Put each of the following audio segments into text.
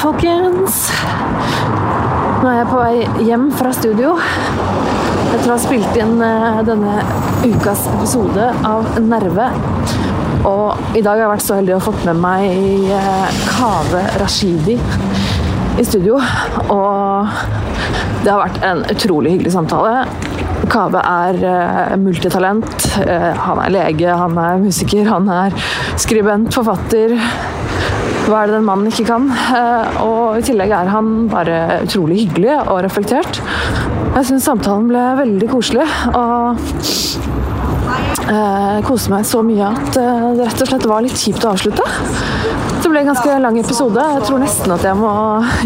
folkens. Nå er jeg på vei hjem fra studio. Etter å ha spilt inn eh, denne ukas episode av Nerve. Og i dag har jeg vært så heldig å fått med meg Kave Rashidi i studio. Og det har vært en utrolig hyggelig samtale. Kave er uh, multitalent. Han er lege, han er musiker, han er skribent, forfatter. Hva er det den mannen ikke kan? Uh, og i tillegg er han bare utrolig hyggelig og reflektert. Jeg syns samtalen ble veldig koselig. og jeg koste meg så mye at det rett og slett var litt kjipt å avslutte. Det ble en ganske lang episode. Jeg tror nesten at jeg må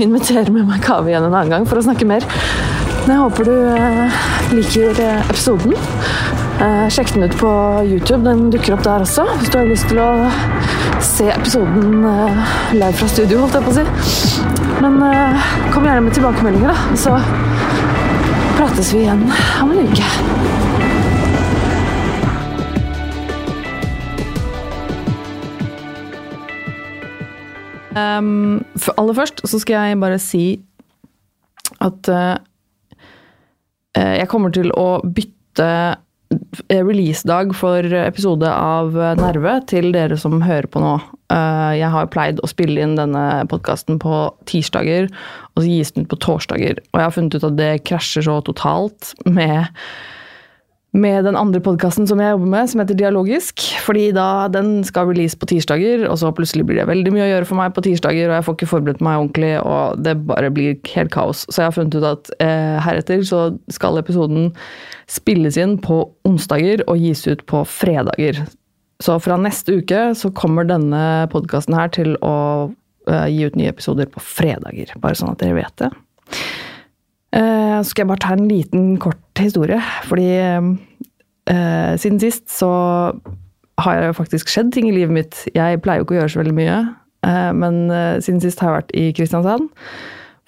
invitere med meg Kaveh igjen en annen gang for å snakke mer. Men jeg håper du eh, liker eh, episoden. Eh, sjekk den ut på YouTube. Den dukker opp der også, hvis du har lyst til å se episoden live fra studio, holdt jeg på å si. Men kom gjerne med tilbakemeldinger, da. Så prates vi igjen om en uke. Um, for aller først så skal jeg bare si at uh, Eh, jeg kommer til å bytte eh, releasedag for episode av Nerve til dere som hører på nå. Eh, jeg har pleid å spille inn denne podkasten på tirsdager, og så gis den ut på torsdager. Og jeg har funnet ut at det krasjer så totalt med med den andre podkasten som jeg jobber med, som heter Dialogisk. Fordi da den skal release på tirsdager, og så plutselig blir det veldig mye å gjøre for meg på tirsdager, og jeg får ikke forberedt meg ordentlig, og det bare blir helt kaos. Så jeg har funnet ut at eh, heretter så skal episoden spilles inn på onsdager og gis ut på fredager. Så fra neste uke så kommer denne podkasten her til å eh, gi ut nye episoder på fredager. Bare sånn at dere vet det. Uh, så skal jeg bare ta en liten, kort historie. Fordi uh, siden sist så har det faktisk skjedd ting i livet mitt. Jeg pleier jo ikke å gjøre så veldig mye, uh, men siden sist har jeg vært i Kristiansand.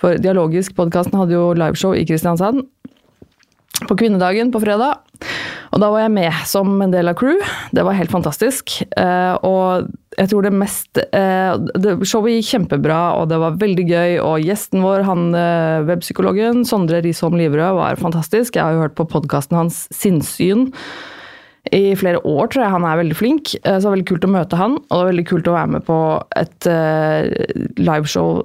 For Dialogisk-podkasten hadde jo liveshow i Kristiansand på kvinnedagen på fredag. Og da var jeg med som en del av crew. Det var helt fantastisk. Eh, og jeg tror det mest eh, Showet gikk kjempebra, og det var veldig gøy. Og gjesten vår, han eh, webpsykologen Sondre Risholm Livrød, var fantastisk. Jeg har jo hørt på podkasten hans Sinnssyn i flere år, tror jeg. Han er veldig flink. Så det var veldig kult å møte han, og det var veldig kult å være med på et liveshow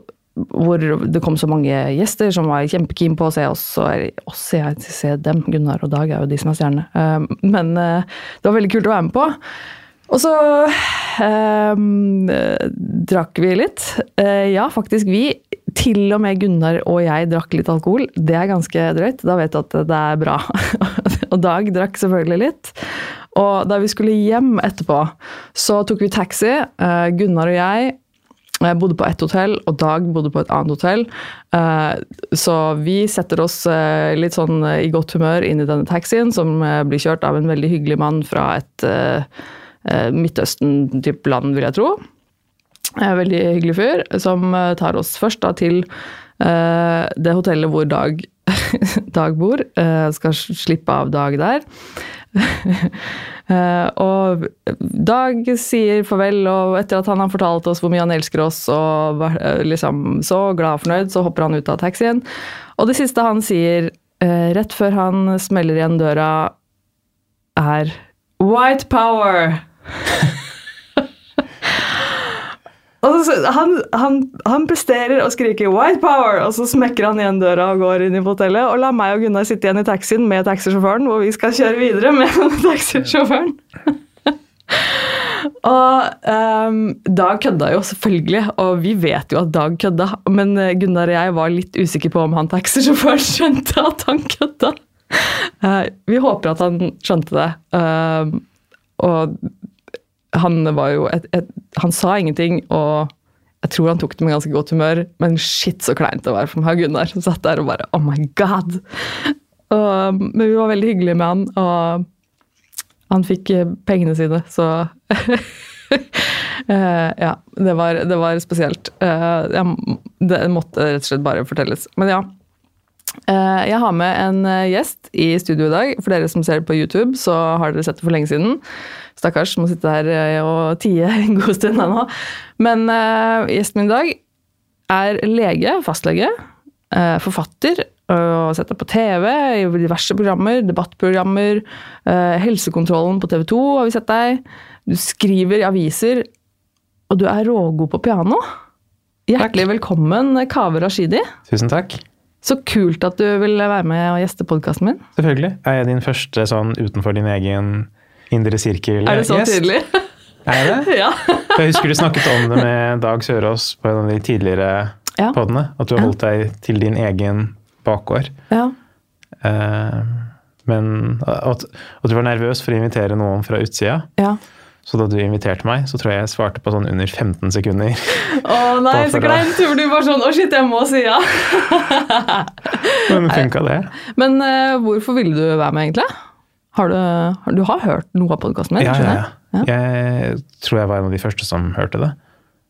hvor det kom så mange gjester som var kjempekeen på å se oss. Og oss, jeg se dem. Gunnar og Dag er jo de som er stjerne. Eh, men eh, det var veldig kult å være med på. Og så um, drakk vi litt. Uh, ja, faktisk vi. Til og med Gunnar og jeg drakk litt alkohol. Det er ganske drøyt. Da vet du at det er bra. og Dag drakk selvfølgelig litt. Og da vi skulle hjem etterpå, så tok vi taxi. Uh, Gunnar og jeg jeg bodde på ett hotell, og Dag bodde på et annet hotell. Eh, så vi setter oss eh, litt sånn eh, i godt humør inn i denne taxien, som blir kjørt av en veldig hyggelig mann fra et Midtøsten-type land, vil jeg tro. Veldig hyggelig fyr, som tar oss først da til det hotellet hvor Dag, Dag bor. Skal slippe av Dag der. Uh, og Dag sier farvel, og etter at han har fortalt oss hvor mye han elsker oss, og var liksom så glad og fornøyd, så hopper han ut av taxien. Og det siste han sier rett før han smeller igjen døra, er White power! han, han, han, presterer og skriker 'white power', og så smekker han igjen døra og går inn i hotellet. Og lar meg og Gunnar sitte igjen i taxien med taxisjåføren, hvor vi skal kjøre videre med taxisjåføren. og um, Dag kødda jo, selvfølgelig, og vi vet jo at Dag kødda. Men eh, Gunnar og jeg var litt usikre på om han taxisjåføren skjønte at han kødda. Uh, vi håper at han skjønte det. Uh, og han var jo et, et, Han sa ingenting, og jeg tror han tok det med ganske godt humør, men shit så kleint det var for meg og Gunnar, som satt der og bare Oh my God! Og, men vi var veldig hyggelige med han, og han fikk eh, pengene sine, så Uh, ja, det var, det var spesielt. Uh, jeg, det måtte rett og slett bare fortelles. Men ja. Uh, jeg har med en gjest i studio i dag. For dere som ser på YouTube, så har dere sett det for lenge siden. Stakkars, må sitte her eh, og tie en god stund ennå. Men gjesten min i dag er lege, fastlege, eh, forfatter, og sett deg på TV i diverse programmer, debattprogrammer, eh, Helsekontrollen på TV 2 har vi sett deg. Du skriver i aviser, og du er rågod på piano. Hjertelig velkommen, Kaveh Rashidi. Tusen takk. Så kult at du vil være med og gjeste podkasten min. Selvfølgelig. Er jeg din første sånn utenfor din egen indre sirkel? Er det så gjest? tydelig? Er det? ja. For Jeg husker du snakket om det med Dag Sørås på en av de tidligere Ja. podene. At du har holdt deg til din egen bakgård. ja. Eh, men at, at du var nervøs for å invitere noen fra utsida. ja. Så da du inviterte meg, så tror jeg jeg svarte på sånn under 15 sekunder. Å nei, så kleint! For du var sånn Å, shit, jeg må si ja. Men funka det? Men uh, hvorfor ville du være med, egentlig? Har du, du har hørt noe av podkasten min? Ja, ja, ja. jeg? Tror jeg var en av de første som hørte det.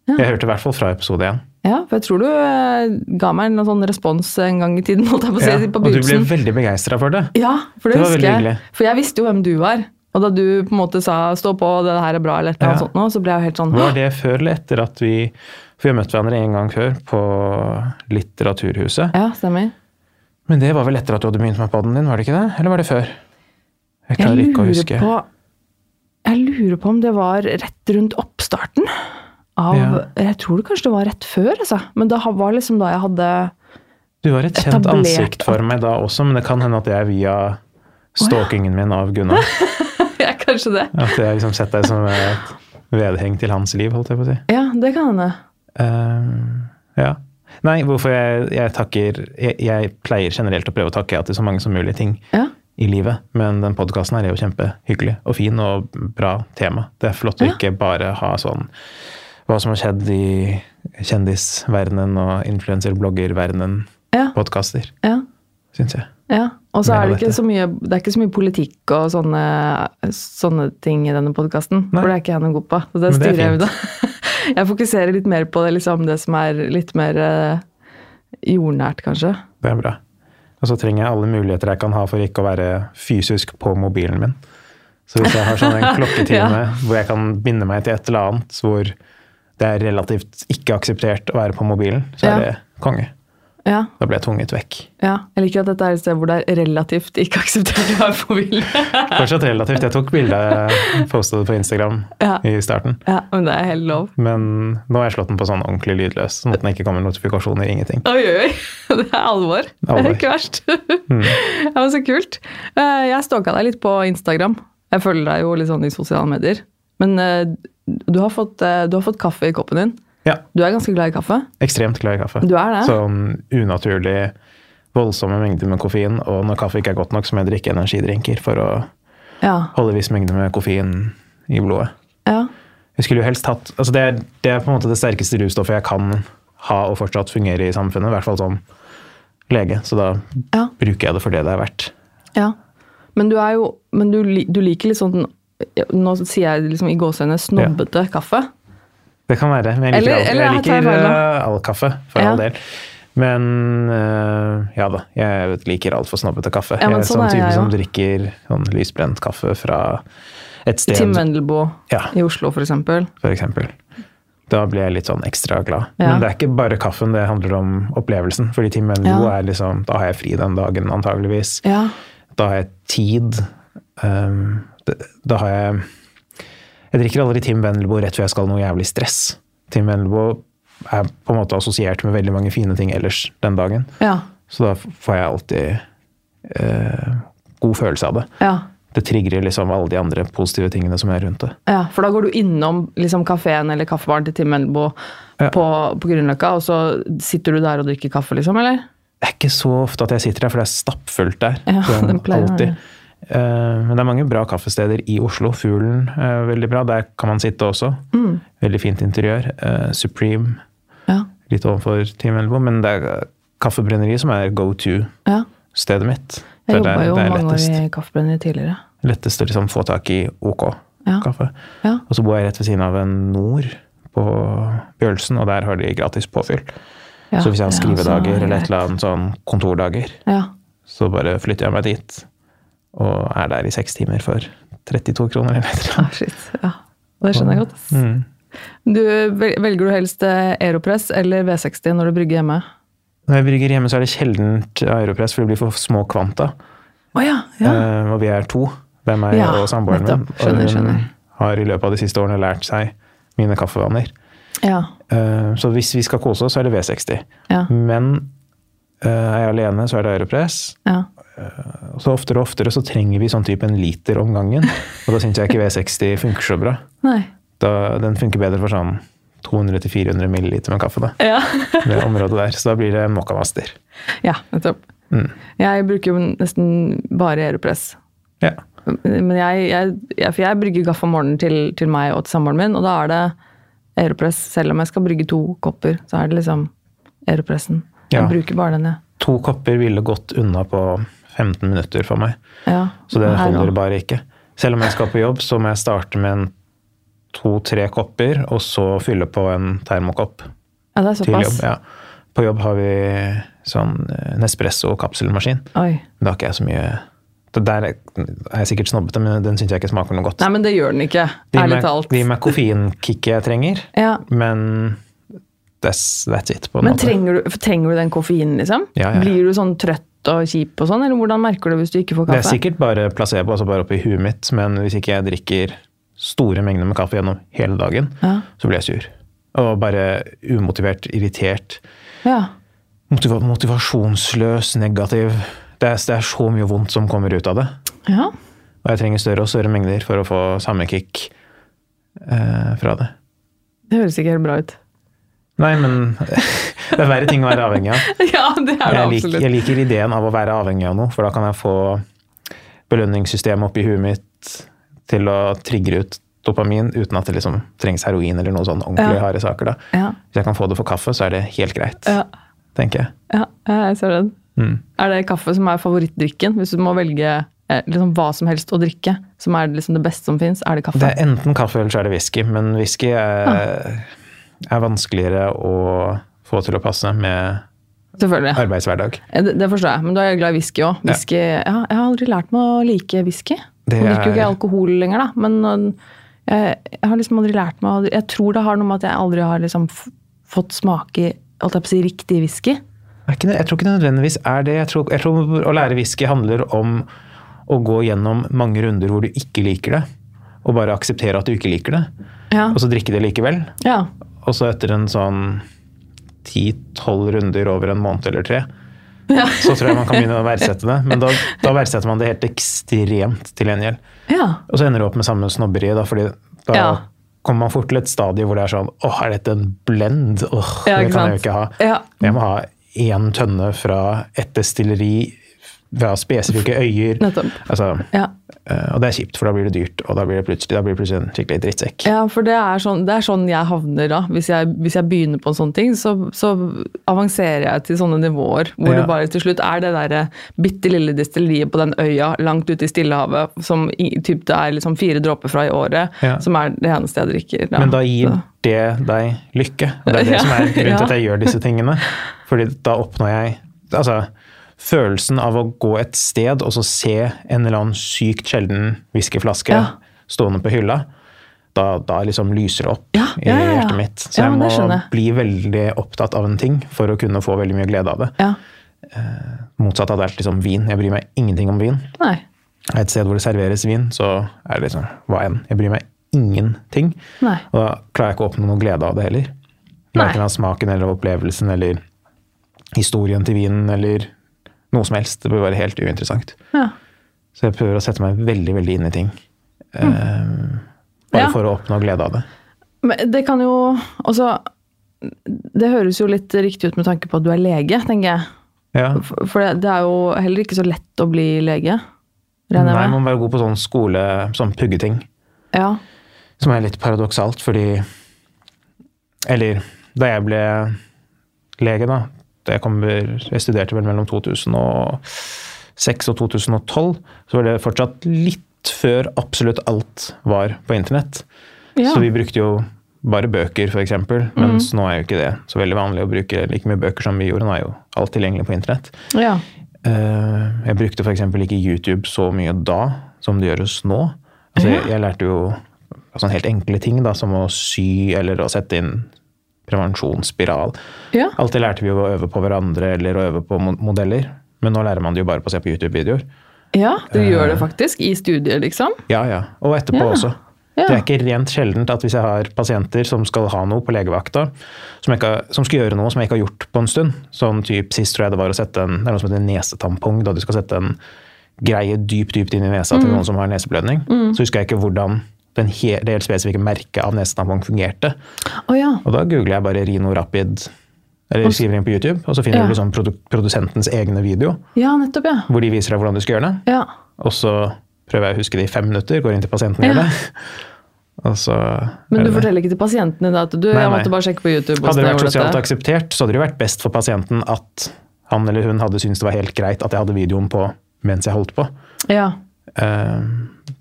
Ja. Jeg hørte i hvert fall fra episode én. Ja, for jeg tror du eh, ga meg en sånn respons en gang i tiden, holdt jeg på Ja, på og du ble veldig begeistra for det. Ja, for det, Det husker jeg. For jeg visste jo hvem du var. Og da du på en måte sa 'stå på, det her er bra', eller et eller annet sånt, nå, så ble jeg jo helt sånn Var det før eller etter at vi For vi har møtt hverandre en gang før på Litteraturhuset. Ja, stemmer. Men det var vel etter at du hadde begynt med poden din, var det ikke det? Eller var det før? Jeg klarer ikke å huske. på Jeg lurer på om det var rett rundt oppstarten av Ja. Jeg tror det kanskje det var rett før, altså. Men det var liksom da jeg hadde Du var et kjent ansikt for meg da også, men det kan hende at det er via stalkingen min av Gunnar. Ja, kanskje det. At jeg liksom sett deg som et vedheng til hans liv, holdt jeg på å si. Ja, det kan hende. Uh, ja. Nei, hvorfor jeg, jeg takker jeg, jeg pleier generelt å prøve å takke ja til så mange som mulig ting Ja. i livet, men den podkasten her er jo kjempehyggelig og fin og bra tema. Det er flott å ikke bare ha sånn hva som har skjedd i kjendisverdenen og influenser-blogger-verdenen-podkaster, Ja. ja. Syns jeg. Ja, og så er det ikke så mye, det er ikke så mye politikk og sånne, sånne ting i denne podkasten. For det er ikke jeg noe god på. Så det Men det styrer jeg unna. Jeg fokuserer litt mer på det, liksom, det som er litt mer eh, jordnært, kanskje. Det er bra. Og så trenger jeg alle muligheter jeg kan ha for ikke å være fysisk på mobilen min. Så hvis jeg har sånn en klokketime hvor jeg kan binde meg til et eller annet hvor det er relativt ikke akseptert å være på mobilen, så er Ja. det konge. Ja, Da ble jeg tvunget vekk. ja. Jeg liker at dette er et sted hvor det er relativt ikke akseptert å være på bilde. Fortsatt relativt. Jeg tok bilde, postet det på Instagram Ja. i starten. ja, men det er helt lov. Men nå har jeg slått den på sånn ordentlig lydløs, sånn at den ikke kommer notifikasjoner, ingenting. Oi, oi, oi. Det er alvor. Det er Alvor. ikke verst. Ja, men Så kult. Eh, Jeg stalka deg litt på Instagram. Jeg følger deg jo litt sånn i sosiale medier. Men eh, du har fått, eh, du har fått kaffe i koppen din. Ja, Du er ganske glad i kaffe? ekstremt glad i kaffe. Du er det? Sånn unaturlig voldsomme mengder med koffein, og når kaffe ikke er godt nok, så må jeg drikke energidrinker for å Ja. holde viss mengde med koffein i blodet. ja. Jeg skulle jo helst hatt altså det, er, det er på en måte det sterkeste russtoffet jeg kan ha og fortsatt fungere i samfunnet, i hvert fall som lege. Så da Ja. bruker jeg det for det det er verdt. ja. Men du er jo Men du, du liker litt sånn Nå sier jeg liksom i gåseøyne snobbete kaffe. Det kan være. Men jeg liker, Eller- eller jeg liker eh, all kaffe, for Ja. all del. Men uh, ja da, jeg liker altfor snobbete kaffe. Ja, men jeg er sånn sånn type jeg som drikker sånn lysbrent kaffe fra et sted, Tim Wendelboe Ja. i Oslo, for eksempel. for eksempel. Da blir jeg litt sånn ekstra glad. Men det er ikke bare kaffen, det handler om opplevelsen. Fordi Tim Wendelboe er liksom Da har jeg fri den dagen, antageligvis. Ja. Da har jeg tid. Um, da har jeg Jeg drikker aldri Tim Wendelboe rett før jeg skal noe jævlig stress. Tim Wendelboe er på en måte assosiert med veldig mange fine ting ellers den dagen. Ja. Så da får jeg alltid eh, god følelse av det. Ja. Det trigger liksom alle de andre positive tingene som er rundt det. Ja, for da går du innom liksom kafeen eller kaffebaren til Tim Wendelboe Ja. på, på Grünerløkka, og så sitter du der og drikker kaffe, liksom, eller? Det er ikke så ofte at jeg sitter der, for det er stappfullt der. Ja, Sånn det pleier å være alltid. Eh, men det er mange bra kaffesteder i Oslo. Fuglen er veldig bra. Der kan man sitte også. Mm. Veldig fint interiør. Eh, Supreme Ja. litt overfor Team Elbo, men det er kaffebrenneriet som er go to-stedet ja. mitt. Jeg jobba jo mange lettest, år i kaffebrenneri tidligere. lettest å liksom få tak i OK Ja. kaffe. Ja. Og så bor jeg rett ved siden av en Nord på Bjølsen, og der har de gratis påfyll. Ja, så hvis jeg har er skrivedager eller et eller annet sånn kontordager, Ja. så bare flytter jeg meg dit. Og er der i seks timer for 32 kroner eller eller Ah, shit. Ja. Det skjønner jeg godt. Mm. Du, velger du helst eh, Aeropress eller V60 når du brygger hjemme? Når jeg brygger hjemme, så er det sjeldent aeropress, for det blir for små kvanta. Oh, ja, ja. Uh, og vi er to. Hvem er Ja, og samboeren min. Skjønner, og hun har i løpet av de siste årene lært seg mine kaffevaner. ja. Uh, så hvis vi skal kose oss, så er det V60. Ja. Men uh, er jeg alene, så er det aeropress. ja. Og så oftere og oftere så trenger vi sånn type en liter om gangen. Og da syns jeg ikke V60 funker så bra. Da, den funker bedre for sånn 200-400 milliliter med kaffe. da, Ja. det området der. Så da blir det mokkamaster. ja, nettopp. Mm. Jeg bruker jo nesten bare Aeropress. Ja. Men jeg, jeg, jeg, for jeg brygger kaffe om morgenen til, til meg og til samboeren min, og da er det Aeropress. Selv om jeg skal brygge to kopper, så er det liksom Aeropressen. Jeg Ja. bruker bare den, jeg. To kopper ville gått unna på 15 minutter for meg. Ja. Så det holder bare ikke. Selv om jeg skal på jobb, så må jeg starte med en to-tre kopper, og så fylle på en termokopp Ja, det er såpass. jobb. Ja. På jobb har vi sånn eh, Nespresso-kapselmaskin. Men da har ikke jeg så mye Der er er jeg sikkert snobbete, men den syns jeg ikke smaker noe godt. Nei, men det gjør den ikke. de Ærlig talt. Det gir meg koffeinkicket jeg trenger, Ja. men that's, that's it. på en Men måte. trenger du, trenger du den koffeinen, liksom? Ja, ja, ja. Blir du sånn trøtt og kjip og sånn, eller hvordan merker du hvis du ikke får kaffe? Det er sikkert bare placebo, altså bare oppi huet mitt, men hvis ikke jeg drikker store mengder med kaffe gjennom hele dagen, Ja. så blir jeg sur. Og bare umotivert, irritert. Ja. Motiva motivasjonsløs, negativ. Det er, det er så mye vondt som kommer ut av det. ja. Og jeg trenger større og større mengder for å få samme kick eh, fra det. Det høres ikke helt bra ut. Nei, men det er verre ting å være avhengig av. ja, det er det Jeg, absolutt. absolutt. jeg liker ideen av å være avhengig av noe, for da kan jeg få belønningssystemet oppi huet mitt til å trigge ut dopamin uten at det liksom trengs heroin eller noen sånn ordentlig Ja. harde saker. da. Ja. Hvis jeg kan få det for kaffe, så er det helt greit, Ja. tenker jeg. ja, jeg ser den. Mm. Er det kaffe som er favorittdrikken? Hvis du må velge eh, liksom hva som helst å drikke, som er liksom det beste som fins, er det kaffe? Det er enten kaffe eller så er det whisky, men whisky er, er vanskeligere å få til å passe med arbeidshverdag. Det, det forstår jeg, men da er jeg glad i whisky òg. Ja. Jeg, jeg har aldri lært meg å like whisky. Det Nå drikker jo ikke er- alkohol lenger, da, men øh, jeg, jeg har liksom aldri lært meg Jeg tror det har noe med at jeg aldri har liksom fått smake alt jeg på å si, riktig whisky. Er jeg tror ikke det nødvendigvis er det. Jeg tror, jeg tror å lære whisky handler om å gå gjennom mange runder hvor du ikke liker det, og bare akseptere at du ikke liker det, Ja. og så drikke det likevel. ja. Og så etter en sånn 10-12 runder over en måned eller tre, så tror jeg man kan begynne å verdsette det. Men da, da verdsetter man det helt ekstremt til gjengjeld. ja. Og så ender det opp med samme snobberi, da, fordi da Ja. kommer man fort til et stadie hvor det er sånn Åh, er dette en blend? Åh, Ja, det kan kan jeg jo ikke ha. Ja. Jeg må ha én tønne fra et destilleri fra spesifikke øyer. Altså, Ja. eh, og det er kjipt, for da blir det dyrt, og da blir det plutselig, da blir det plutselig en skikkelig drittsekk. Ja, for det er, sånn, det er sånn jeg havner da. Hvis jeg, hvis jeg begynner på en sånn ting, så, så avanserer jeg til sånne nivåer hvor Ja. det bare til slutt er det derre bitte lille destilleriet på den øya langt ute i Stillehavet som i, typ, det er liksom fire dråper fra i året, Ja. som er det eneste jeg drikker. Men da gir Så- det deg lykke. Og det er det som er grunnen til at jeg gjør disse tingene. Fordi da oppnår jeg Altså, følelsen av å gå et sted og så se en eller annen sykt sjelden whiskyflaske Ja. stående på hylla, da, da liksom lyser det opp Ja, i ja. hjertet mitt. Så jeg må bli veldig opptatt av en ting for å kunne få veldig mye glede av det. Ja. Motsatt det er liksom vin. Jeg bryr meg ingenting om vin. Nei. Et sted hvor det serveres vin, så er det liksom hva enn. Jeg bryr meg ingenting. Nei. Og da klarer jeg ikke å oppnå noe glede av det heller. Verken av smaken eller opplevelsen eller historien til vinen eller noe som helst. Det bør være helt uinteressant. Ja. Så jeg prøver å sette meg veldig veldig inn i ting. Eh, bare Ja. for å oppnå glede av det. Men det kan jo Altså, Det høres jo litt riktig ut med tanke på at du er lege, tenker jeg. Ja. For det det er jo heller ikke så lett å bli lege, Nei, man må være god på sånn skole, sånn puggeting. Ja. Som er litt paradoksalt, fordi Eller da jeg ble lege, da. Jeg, kommer, jeg studerte vel mellom 2006 og 2012. Så var det fortsatt litt før absolutt alt var på internett. Ja. Så vi brukte jo bare bøker, f.eks. Mens nå er jo ikke det så veldig vanlig å bruke like mye bøker som vi gjorde. Nå er jo alt tilgjengelig på internett. ja. Eh, Jeg brukte f.eks. ikke YouTube så mye da som det gjøres nå. Altså, jeg, jeg lærte jo sånn helt enkle ting, da, som å sy eller å sette inn prevensjonsspiral. Ja. Alt det lærte vi jo å øve på hverandre eller å øve på modeller. Men nå lærer man det jo bare på å se på YouTube-videoer. ja, du gjør det faktisk i studiet, liksom. Ja, ja. Og etterpå Ja. også. Ja. Det er ikke rent sjeldent at hvis jeg har pasienter som skal ha noe på legevakta, som, har- som skal gjøre noe som jeg ikke har gjort på en stund, sånn typ sist tror jeg det var å sette en, det er noe som heter nesetampong, da du skal sette en greie dypt, dypt inn i nesa Mm. til noen som har neseblødning, så husker jeg ikke hvordan den he, det helt spesifikke merket av nesetampong fungerte. Oh, ja. Og da googler jeg bare Rino Rapid, eller skriver inn på YouTube, og så finner Ja. du liksom produ produsentens egne video, Ja, nettopp, ja. hvor de viser deg hvordan du skal gjøre det. Ja. Og så prøver jeg å huske det i fem minutter, går inn til pasienten og gjør det. Altså, Men du det forteller ikke til pasienten din at du, Nei, nei. måtte bare sjekke på YouTube. Hadde det vært sosialt dette. akseptert, så hadde det vært best for pasienten at han eller hun hadde syntes det var helt greit at jeg hadde videoen på mens jeg holdt på. Ja. Uh,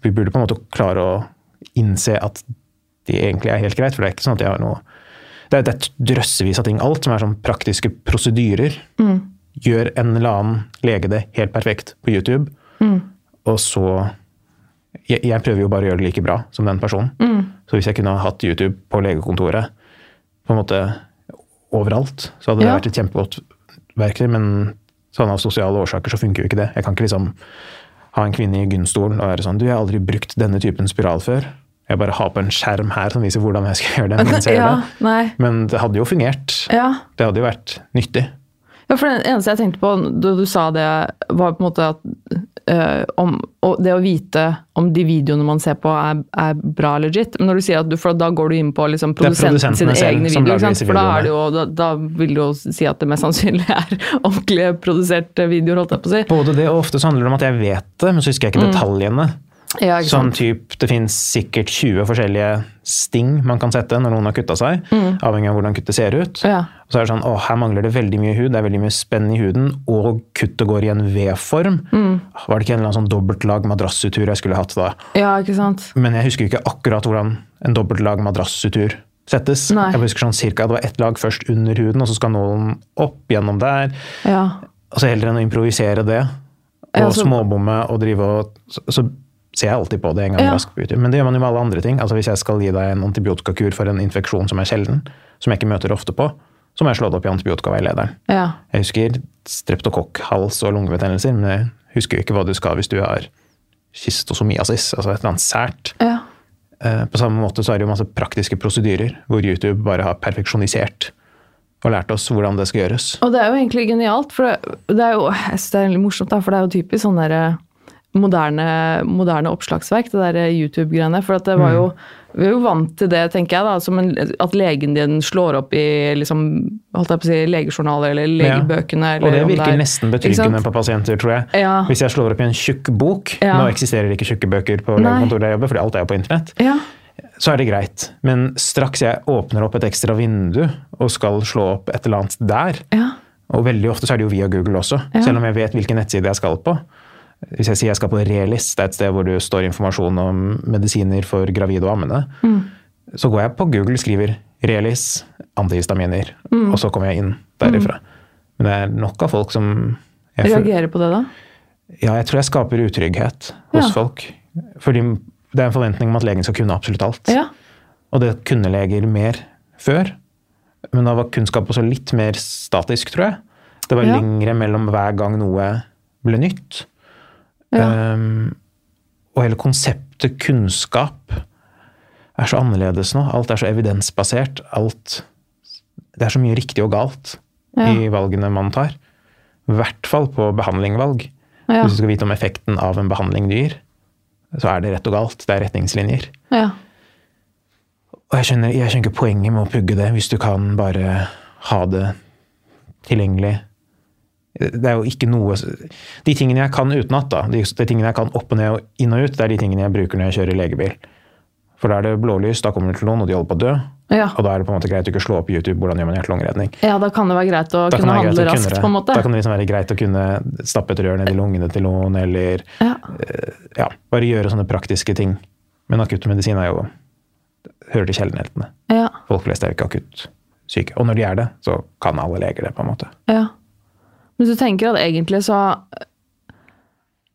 vi burde på en måte klare å innse at de egentlig er helt greit, for det er ikke sånn at jeg har noe Det er, det er drøssevis av ting. Alt som er sånn praktiske prosedyrer. Mm. Gjør en eller annen lege det helt perfekt på YouTube, Mm. og så jeg, jeg prøver jo bare å gjøre det like bra som den personen. Mm. Så hvis jeg kunne ha hatt YouTube på legekontoret på en måte overalt, så hadde det Ja. vært et kjempegodt verktøy. Men sånn av sosiale årsaker så funker jo ikke det. Jeg kan ikke liksom ha en kvinne i gynstolen og være sånn Du, jeg har aldri brukt denne typen spiral før. Jeg bare har på en skjerm her som viser hvordan jeg skal gjøre det. mens jeg gjør ja, det. nei. Men det hadde jo fungert. Ja. Det hadde jo vært nyttig. Ja, for det eneste jeg tenkte på da du sa det, var på en måte at øh, om, det å vite om de videoene man ser på er, er bra legit. Men når du sier at du, for da går du inn på liksom produsenten sine egne videoer. For da, det jo, da, da vil du jo si at det mest sannsynlig er ordentlig produserte videoer, holdt jeg på å si. Både det og ofte så handler det om at jeg vet det, men så husker jeg ikke detaljene. Ja, Sånn typ, Det finnes sikkert 20 forskjellige sting man kan sette når noen har kutta seg. Avhengig av hvordan kuttet ser ut. Ja. Og så er det sånn, å, her mangler det veldig mye hud, det er veldig mye spenn i huden, og kuttet går i en V-form. Var det ikke en eller annen sånn dobbeltlag madrassutur jeg skulle hatt da? ja, ikke sant. Men jeg husker ikke akkurat hvordan en dobbeltlag madrassutur settes. Nei. Jeg husker sånn cirka, Det var ett lag først under huden, og så skal nålen opp gjennom der. Ja. Og så heller enn å improvisere det, og Ja, så- småbomme og drive og så ser jeg alltid på det en gang Ja. raskt på YouTube. Men det gjør man jo med alle andre ting. Altså Hvis jeg skal gi deg en antibiotikakur for en infeksjon som er sjelden, som jeg ikke møter ofte på, så må jeg slå det opp i antibiotikaveilederen. Ja. Jeg husker streptokokk, hals og lungebetennelser, men jeg husker jo ikke hva du skal hvis du har kystosomiasis, altså et eller annet sært. ja. Eh, På samme måte så er det jo masse praktiske prosedyrer hvor YouTube bare har perfeksjonisert og lært oss hvordan det skal gjøres. Og det er jo egentlig genialt, for det, det er jo det er morsomt, da, for det er jo typisk sånn derre moderne, moderne oppslagsverk, det der YouTube-greiene. For at det var jo Vi er jo vant til det, tenker jeg, da, som en, at legen din slår opp i liksom, holdt jeg på å si, legejournaler eller legebøkene. Og det virker er- nesten betryggende på pasienter, tror jeg. Ja. Hvis jeg slår opp i en tjukk bok Ja. Nå eksisterer ikke tjukke bøker på legekontoret jeg jobber, fordi alt er jo på internett. Ja. Så er det greit. Men straks jeg åpner opp et ekstra vindu og skal slå opp et eller annet der, ja. og veldig ofte så er det jo via Google også, Ja. selv om jeg vet hvilken nettside jeg skal på. Hvis jeg sier jeg skal på Relis, det er et sted hvor det står informasjon om medisiner for gravide og ammende, Mm. så går jeg på Google, skriver Relis, antihistaminer, Mm. og så kommer jeg inn derifra. Men det er nok av folk som Reagerer på det, da? ja, jeg tror jeg skaper utrygghet hos Ja. folk. Fordi det er en forventning om at legen skal kunne absolutt alt. Ja. Og det kunne leger mer før. Men da var kunnskap også litt mer statisk, tror jeg. Det var Ja. lengre mellom hver gang noe ble nytt. Ja. Um, og hele konseptet kunnskap er så annerledes nå. Alt er så evidensbasert. Alt Det er så mye riktig og galt Ja. i valgene man tar. I hvert fall på behandlingvalg. Ja. Hvis du skal vite om effekten av en behandling du gir, så er det rett og galt. Det er retningslinjer. ja. Og jeg skjønner, jeg skjønner ikke poenget med å pugge det, hvis du kan bare ha det tilgjengelig. Det er jo ikke noe De tingene jeg kan utenat, da, de, de tingene jeg kan opp og ned og inn og ut, det er de tingene jeg bruker når jeg kjører legebil. For da er det blålys, da kommer du til noen, og de holder på å dø. Ja. Og da er det på en måte greit å ikke slå opp YouTube hvordan gjør man hjerte-lungeredning. ja, da kan det være greit å Da kunne det greit handle å kunne raskt, det. på en måte. Da kan det liksom være greit å kunne stappe et rør ned i lungene til noen, eller Ja. ja, bare gjøre sånne praktiske ting. Men akuttmedisin er jo hører til sjeldenhetene. Ja. Folk flest er jo ikke akutt syke. Og når de er det, så kan alle leger det, på en måte. Ja. Men du tenker at egentlig så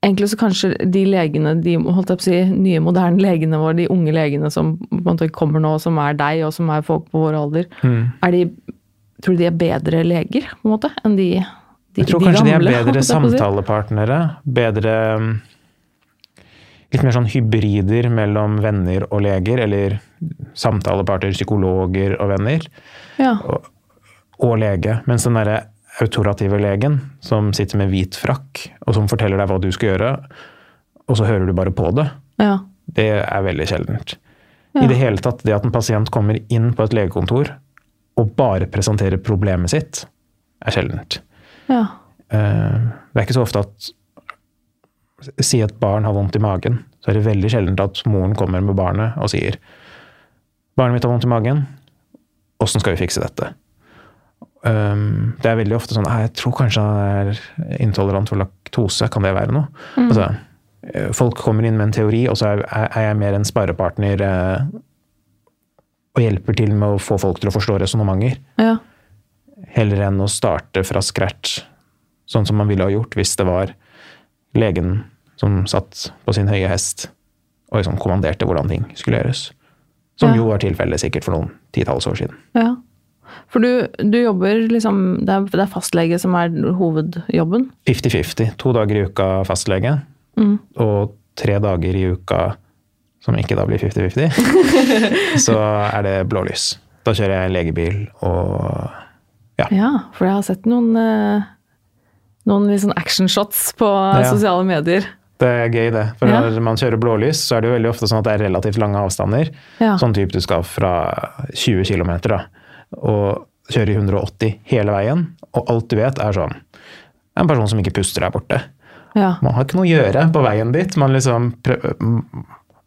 egentlig så kanskje de legene, de holdt jeg på å si, nye moderne legene våre, de unge legene som på en måte kommer nå, som er deg, og som er folk på vår alder, Mm. er de, tror du de er bedre leger, på en måte, enn de, de Jeg tror de kanskje de er bedre samtalepartnere. Bedre mm, Litt mer sånn hybrider mellom venner og leger, eller samtaleparter, psykologer og venner, Ja. og lege. Mens den derre autorative legen som sitter med hvit frakk, og som forteller deg hva du skal gjøre, og så hører du bare på det, ja. det er veldig sjeldent. Ja. I det hele tatt, det at en pasient kommer inn på et legekontor og bare presenterer problemet sitt, er sjeldent. Ja. Eh, Det er ikke så ofte at Si et barn har vondt i magen, så er det veldig sjeldent at moren kommer med barnet og sier 'Barnet mitt har vondt i magen. Åssen skal vi fikse dette?' Um, det er veldig ofte sånn 'Jeg tror kanskje han er intolerant for laktose. Kan det være noe?' Altså, eh, folk kommer inn med en teori, og så er, er jeg mer en sparepartner eh, og hjelper til med å få folk til å forstå resonnementer ja. heller enn å starte fra scratch, sånn som man ville ha gjort hvis det var legen som satt på sin høye hest og liksom kommanderte hvordan ting skulle gjøres. Som Ja. jo var tilfellet sikkert for noen titalls år siden. ja. For du, du jobber liksom, det er, det er fastlege som er hovedjobben? 50-50. To dager i uka fastlege, Mm. og tre dager i uka som ikke da blir 50-50, så er det blålys. Da kjører jeg legebil og Ja, ja for jeg har sett noen, eh, noen litt sånn actionshots på Ja. sosiale medier. Det er gøy, det. For Ja. når man kjører blålys, så er det jo veldig ofte sånn at det er relativt lange avstander. Sånn type du skal fra 20 km da, og kjører i 180 hele veien. Og alt du vet, er sånn En person som ikke puster der borte. Ja. Man har ikke noe å gjøre på veien dit. Man, liksom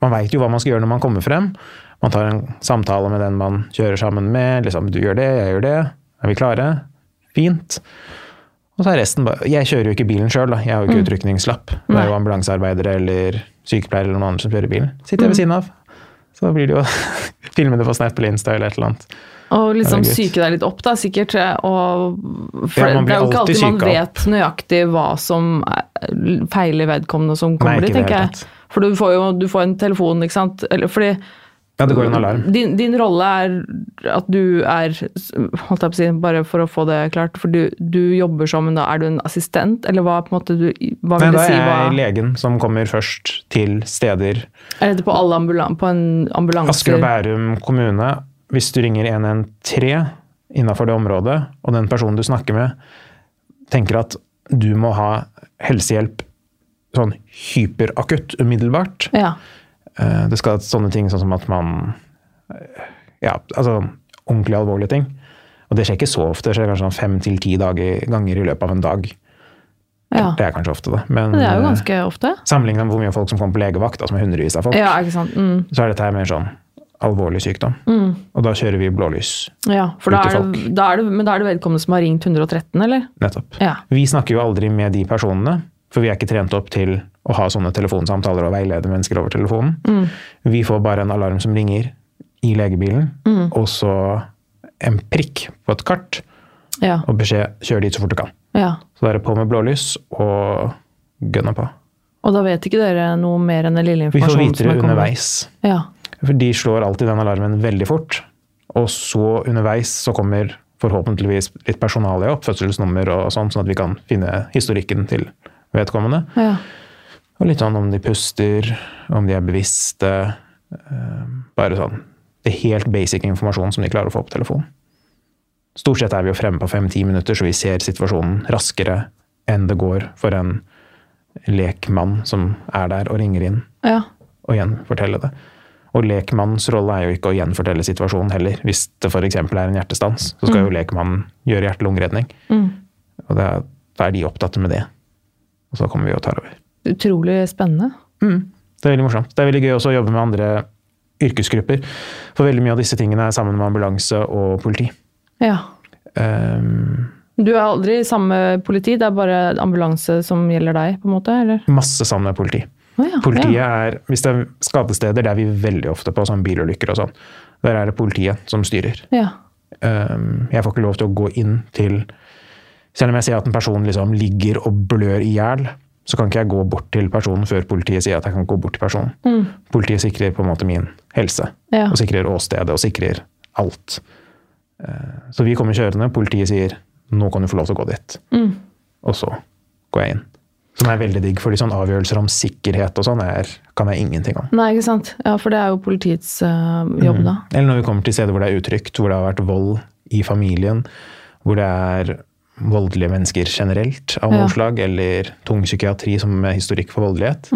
man veit jo hva man skal gjøre når man kommer frem. Man tar en samtale med den man kjører sammen med. Liksom, 'Du gjør det, jeg gjør det. Er vi klare?' Fint. Og så er resten bare Jeg kjører jo ikke bilen sjøl, da. Jeg har jo ikke utrykningslapp. Det er jo ambulansearbeidere eller sykepleiere eller noen andre som kjører bilen. Sitter jeg ved siden av. Så da blir det jo filme det på Snap eller Insta eller et eller annet. Og liksom psyke syke deg litt opp, da, sikkert. Og, for Ja, man det er jo ikke alltid man vet vet nøyaktig hva som er- feiler vedkommende som kommer dit, tenker jeg. For du får jo du får en telefon, ikke sant. Eller, fordi Ja, det går en alarm. Din, din rolle er at du er holdt jeg på å si, Bare for å få det klart, for du, du jobber som da Er du en assistent, eller hva på en måte du Hva Nei, si? Nei, da er jeg legen som kommer først til steder er dette på alle ambulan, på en ambulanse? Asker og Bærum kommune, hvis du ringer 113 innafor det området, og den personen du snakker med, tenker at du må ha helsehjelp sånn hyperakutt umiddelbart Ja. Eh, Det skal sånne ting sånn som at man Ja, altså ordentlig alvorlige ting. Og det skjer ikke så ofte, det skjer kanskje sånn fem til ti ganger i løpet av en dag. ja. Det er kanskje ofte, det. Men Men det er jo eh, ganske ofte. sammenlignet med hvor mye folk som kommer på legevakt, da, som er hundrevis av folk, Ja. Mm. så er dette her mer sånn alvorlig sykdom. Og da kjører vi blålys. Ja, for da er, det, da er det, men da er det vedkommende som har ringt 113, eller? Nettopp. Ja. Vi snakker jo aldri med de personene, for vi er ikke trent opp til å ha sånne telefonsamtaler og veilede mennesker over telefonen. Mm. Vi får bare en alarm som ringer i legebilen, Mm. og så en prikk på et kart Ja. og beskjed 'kjør dit så fort du kan'. ja. Så da er det på med blålys og gønne på. Og da vet ikke dere noe mer enn den lille Vi får informasjonen vite det er underveis. Ja. For de slår alltid den alarmen veldig fort. Og så underveis så kommer forhåpentligvis litt personalie opp, fødselsnummer og sånn, sånn at vi kan finne historikken til vedkommende. ja. Og litt sånn om de puster, om de er bevisste. eh, Bare sånn Det er helt basic informasjon som de klarer å få på telefonen. Stort sett er vi jo fremme på fem-ti minutter, så vi ser situasjonen raskere enn det går for en lekmann som er der og ringer inn Ja. og gjenforteller det. Og lekmannens rolle er jo ikke å gjenfortelle situasjonen heller. Hvis det f.eks. er en hjertestans, så skal jo lekmannen gjøre hjerte-lungeredning. Mm. Og da er de opptatt med det. Og så kommer vi og tar over. Utrolig spennende. Mm. Det er veldig morsomt. Det er veldig gøy også å jobbe med andre yrkesgrupper. For veldig mye av disse tingene er sammen med ambulanse og politi. Ja. Um, Du er aldri samme politi, det er bare ambulanse som gjelder deg, på en måte? eller? masse sammen med politi. Oh, ja, Politiet ja. er, Hvis det er skadesteder, det er vi veldig ofte på, sånn bilulykker og sånn. Der er det politiet som styrer. Ja. Um, jeg får ikke lov til å gå inn til Selv om jeg ser at en person liksom ligger og blør i hjel, så kan ikke jeg gå bort til personen før politiet sier at jeg kan gå bort til personen. Politiet sikrer på en måte min helse. Ja. Og sikrer åstedet og sikrer alt. Eh, Så vi kommer kjørende, politiet sier nå kan du få lov til å gå dit. Og så går jeg inn. Som er veldig digg, fordi sånne avgjørelser om sikkerhet og sånn kan jeg ingenting om. Nei, ikke sant. Ja, for det er jo politiets eh, jobb, da. Eller når vi kommer til steder hvor det er utrygt, hvor det har vært vold i familien, hvor det er voldelige mennesker generelt av noe Ja. slag, eller tung psykiatri som med historikk for voldelighet.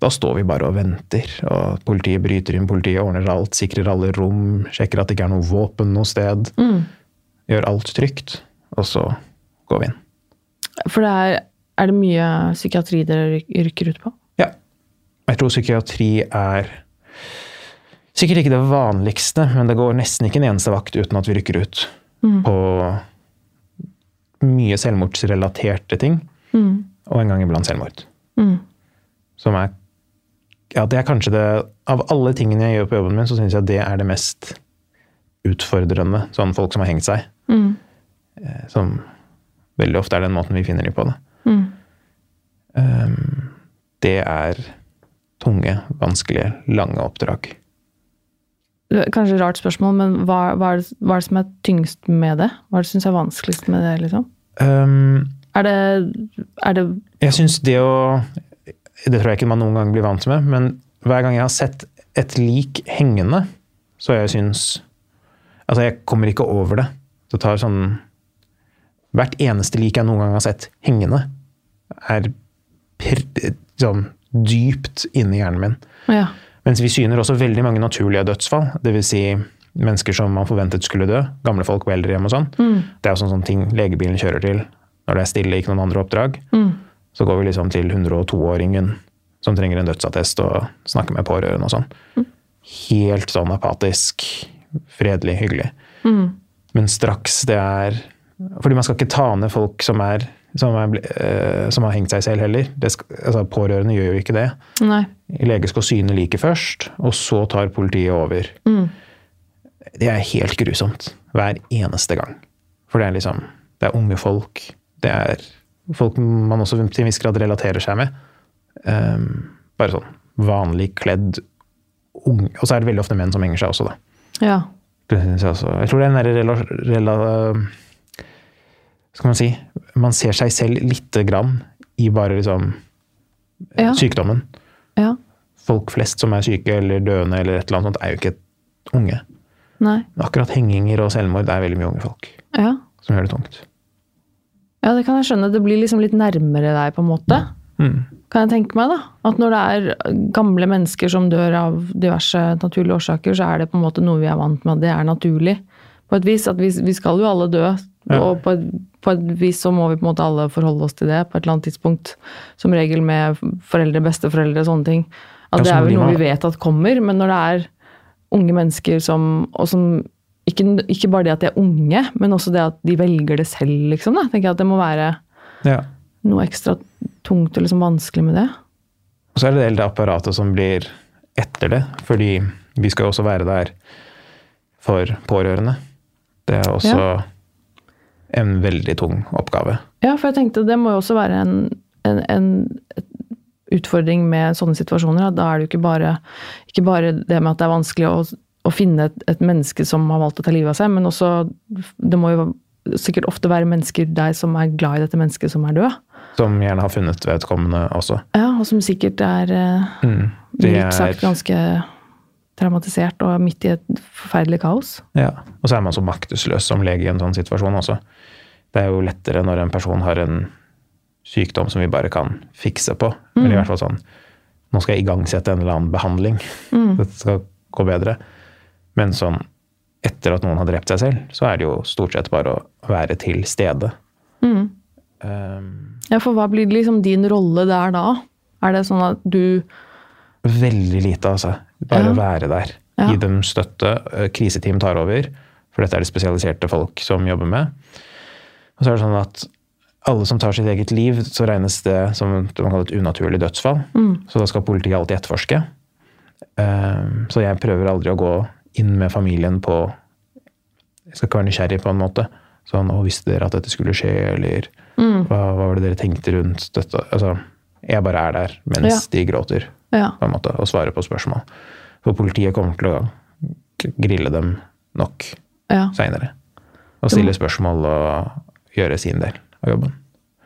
Da står vi bare og venter, og politiet bryter inn, politiet ordner alt, sikrer alle rom, sjekker at det ikke er noe våpen noe sted. Gjør alt trygt, og så går vi inn. For det er, er det mye psykiatri dere rykker ut på? Ja. Jeg tror psykiatri er sikkert ikke det vanligste, men det går nesten ikke en eneste vakt uten at vi rykker ut på mye selvmordsrelaterte ting, og en gang iblant selvmord. Som er Ja, det er kanskje det Av alle tingene jeg gjør på jobben min, så syns jeg det er det mest utfordrende. Sånn folk som har hengt seg. Mm. Som veldig ofte er den måten vi finner dem på. det. Um, det er tunge, vanskelige, lange oppdrag. Kanskje et rart spørsmål, men hva, hva, er det, hva er det som er tyngst med det? Hva er det du syns er vanskeligst med det? liksom? Um, Er det, er det Jeg syns det å Det tror jeg ikke man noen gang blir vant med, men hver gang jeg har sett et lik hengende, så jeg syns Altså, jeg kommer ikke over det. Det tar sånn Hvert eneste lik jeg noen gang har sett hengende, er pr sånn dypt inni hjernen min. Ja. Mens vi syner også veldig mange naturlige dødsfall. Dvs. Si mennesker som man forventet skulle dø. Gamle folk på eldrehjem og sånn. Det er jo sånn, sånn ting legebilen kjører til når det er stille, ikke noen andre oppdrag. Så går vi liksom til 102-åringen som trenger en dødsattest og snakker med pårørende og sånn. Helt sånn apatisk, fredelig, hyggelig. Men straks det er Fordi man skal ikke ta ned folk som er som, er, eh, som har hengt seg selv heller. Det skal, altså, pårørende gjør jo ikke det. Nei. Lege skal syne liket først, og så tar politiet over. Det er helt grusomt. Hver eneste gang. For det er liksom Det er unge folk. Det er folk man også til en viss grad relaterer seg med. Um, bare sånn vanlig kledd unge Og så er det veldig ofte menn som henger seg også, da. Ja. Jeg tror det er den derre rela... rela skal man si Man ser seg selv lite grann i bare liksom Ja. sykdommen Ja. folk flest som er syke eller døende eller et eller annet sånt, er jo ikke unge. Nei. Akkurat henginger og selvmord er veldig mye unge folk Ja. som gjør det tungt. ja, det kan jeg skjønne. Det blir liksom litt nærmere deg, på en måte. Mm. Kan jeg tenke meg, da. At når det er gamle mennesker som dør av diverse naturlige årsaker, så er det på en måte noe vi er vant med at det er naturlig. På et vis. At vi, vi skal jo alle dø. Ja. Og på et, på et vis så må vi på en måte alle forholde oss til det på et eller annet tidspunkt. Som regel med foreldre, besteforeldre, og sånne ting. At det er vel noe vi vet at kommer, men når det er unge mennesker som Og som ikke, ikke bare det at de er unge, men også det at de velger det selv, liksom. Da. tenker jeg at det må være Ja. noe ekstra tungt og liksom vanskelig med det. Og så er det det apparatet som blir etter det, fordi vi skal jo også være der for pårørende. Det er også Ja. En veldig tung oppgave. Ja, for jeg tenkte det må jo også være en, en, en utfordring med sånne situasjoner. Da er det jo ikke bare, ikke bare det med at det er vanskelig å, å finne et, et menneske som har valgt å ta livet av seg, men også Det må jo sikkert ofte være mennesker der som er glad i dette mennesket som er død. Som gjerne har funnet vedkommende også. Ja, og som sikkert er eh, Mm. Mildt sagt ganske traumatisert og midt i et forferdelig kaos. ja. Og så er man så maktesløs som lege i en sånn situasjon også. Det er jo lettere når en person har en sykdom som vi bare kan fikse på. Eller i hvert fall sånn Nå skal jeg igangsette en eller annen behandling. Dette skal gå bedre. Men sånn etter at noen har drept seg selv, så er det jo stort sett bare å være til stede. Um, Ja, for hva blir liksom din rolle der da? Er det sånn at du veldig lite, altså. Bare Ja. være der. Ja. Gi dem støtte. Eh, Kriseteam tar over, for dette er det spesialiserte folk som jobber med. Og så er det sånn at alle som tar sitt eget liv, så regnes det som det man kaller et unaturlig dødsfall. Så da skal politiet alltid etterforske. Um, Så jeg prøver aldri å gå inn med familien på Jeg skal ikke være nysgjerrig på en måte. Sånn 'Å, visste dere at dette skulle skje?' Eller hva, 'Hva var det dere tenkte rundt dette?' Altså, Jeg bare er der mens Ja. de gråter, Ja. på en måte, og svarer på spørsmål. For politiet kommer til å grille dem nok ja. seinere. Og stille spørsmål og gjøre sin del av jobben.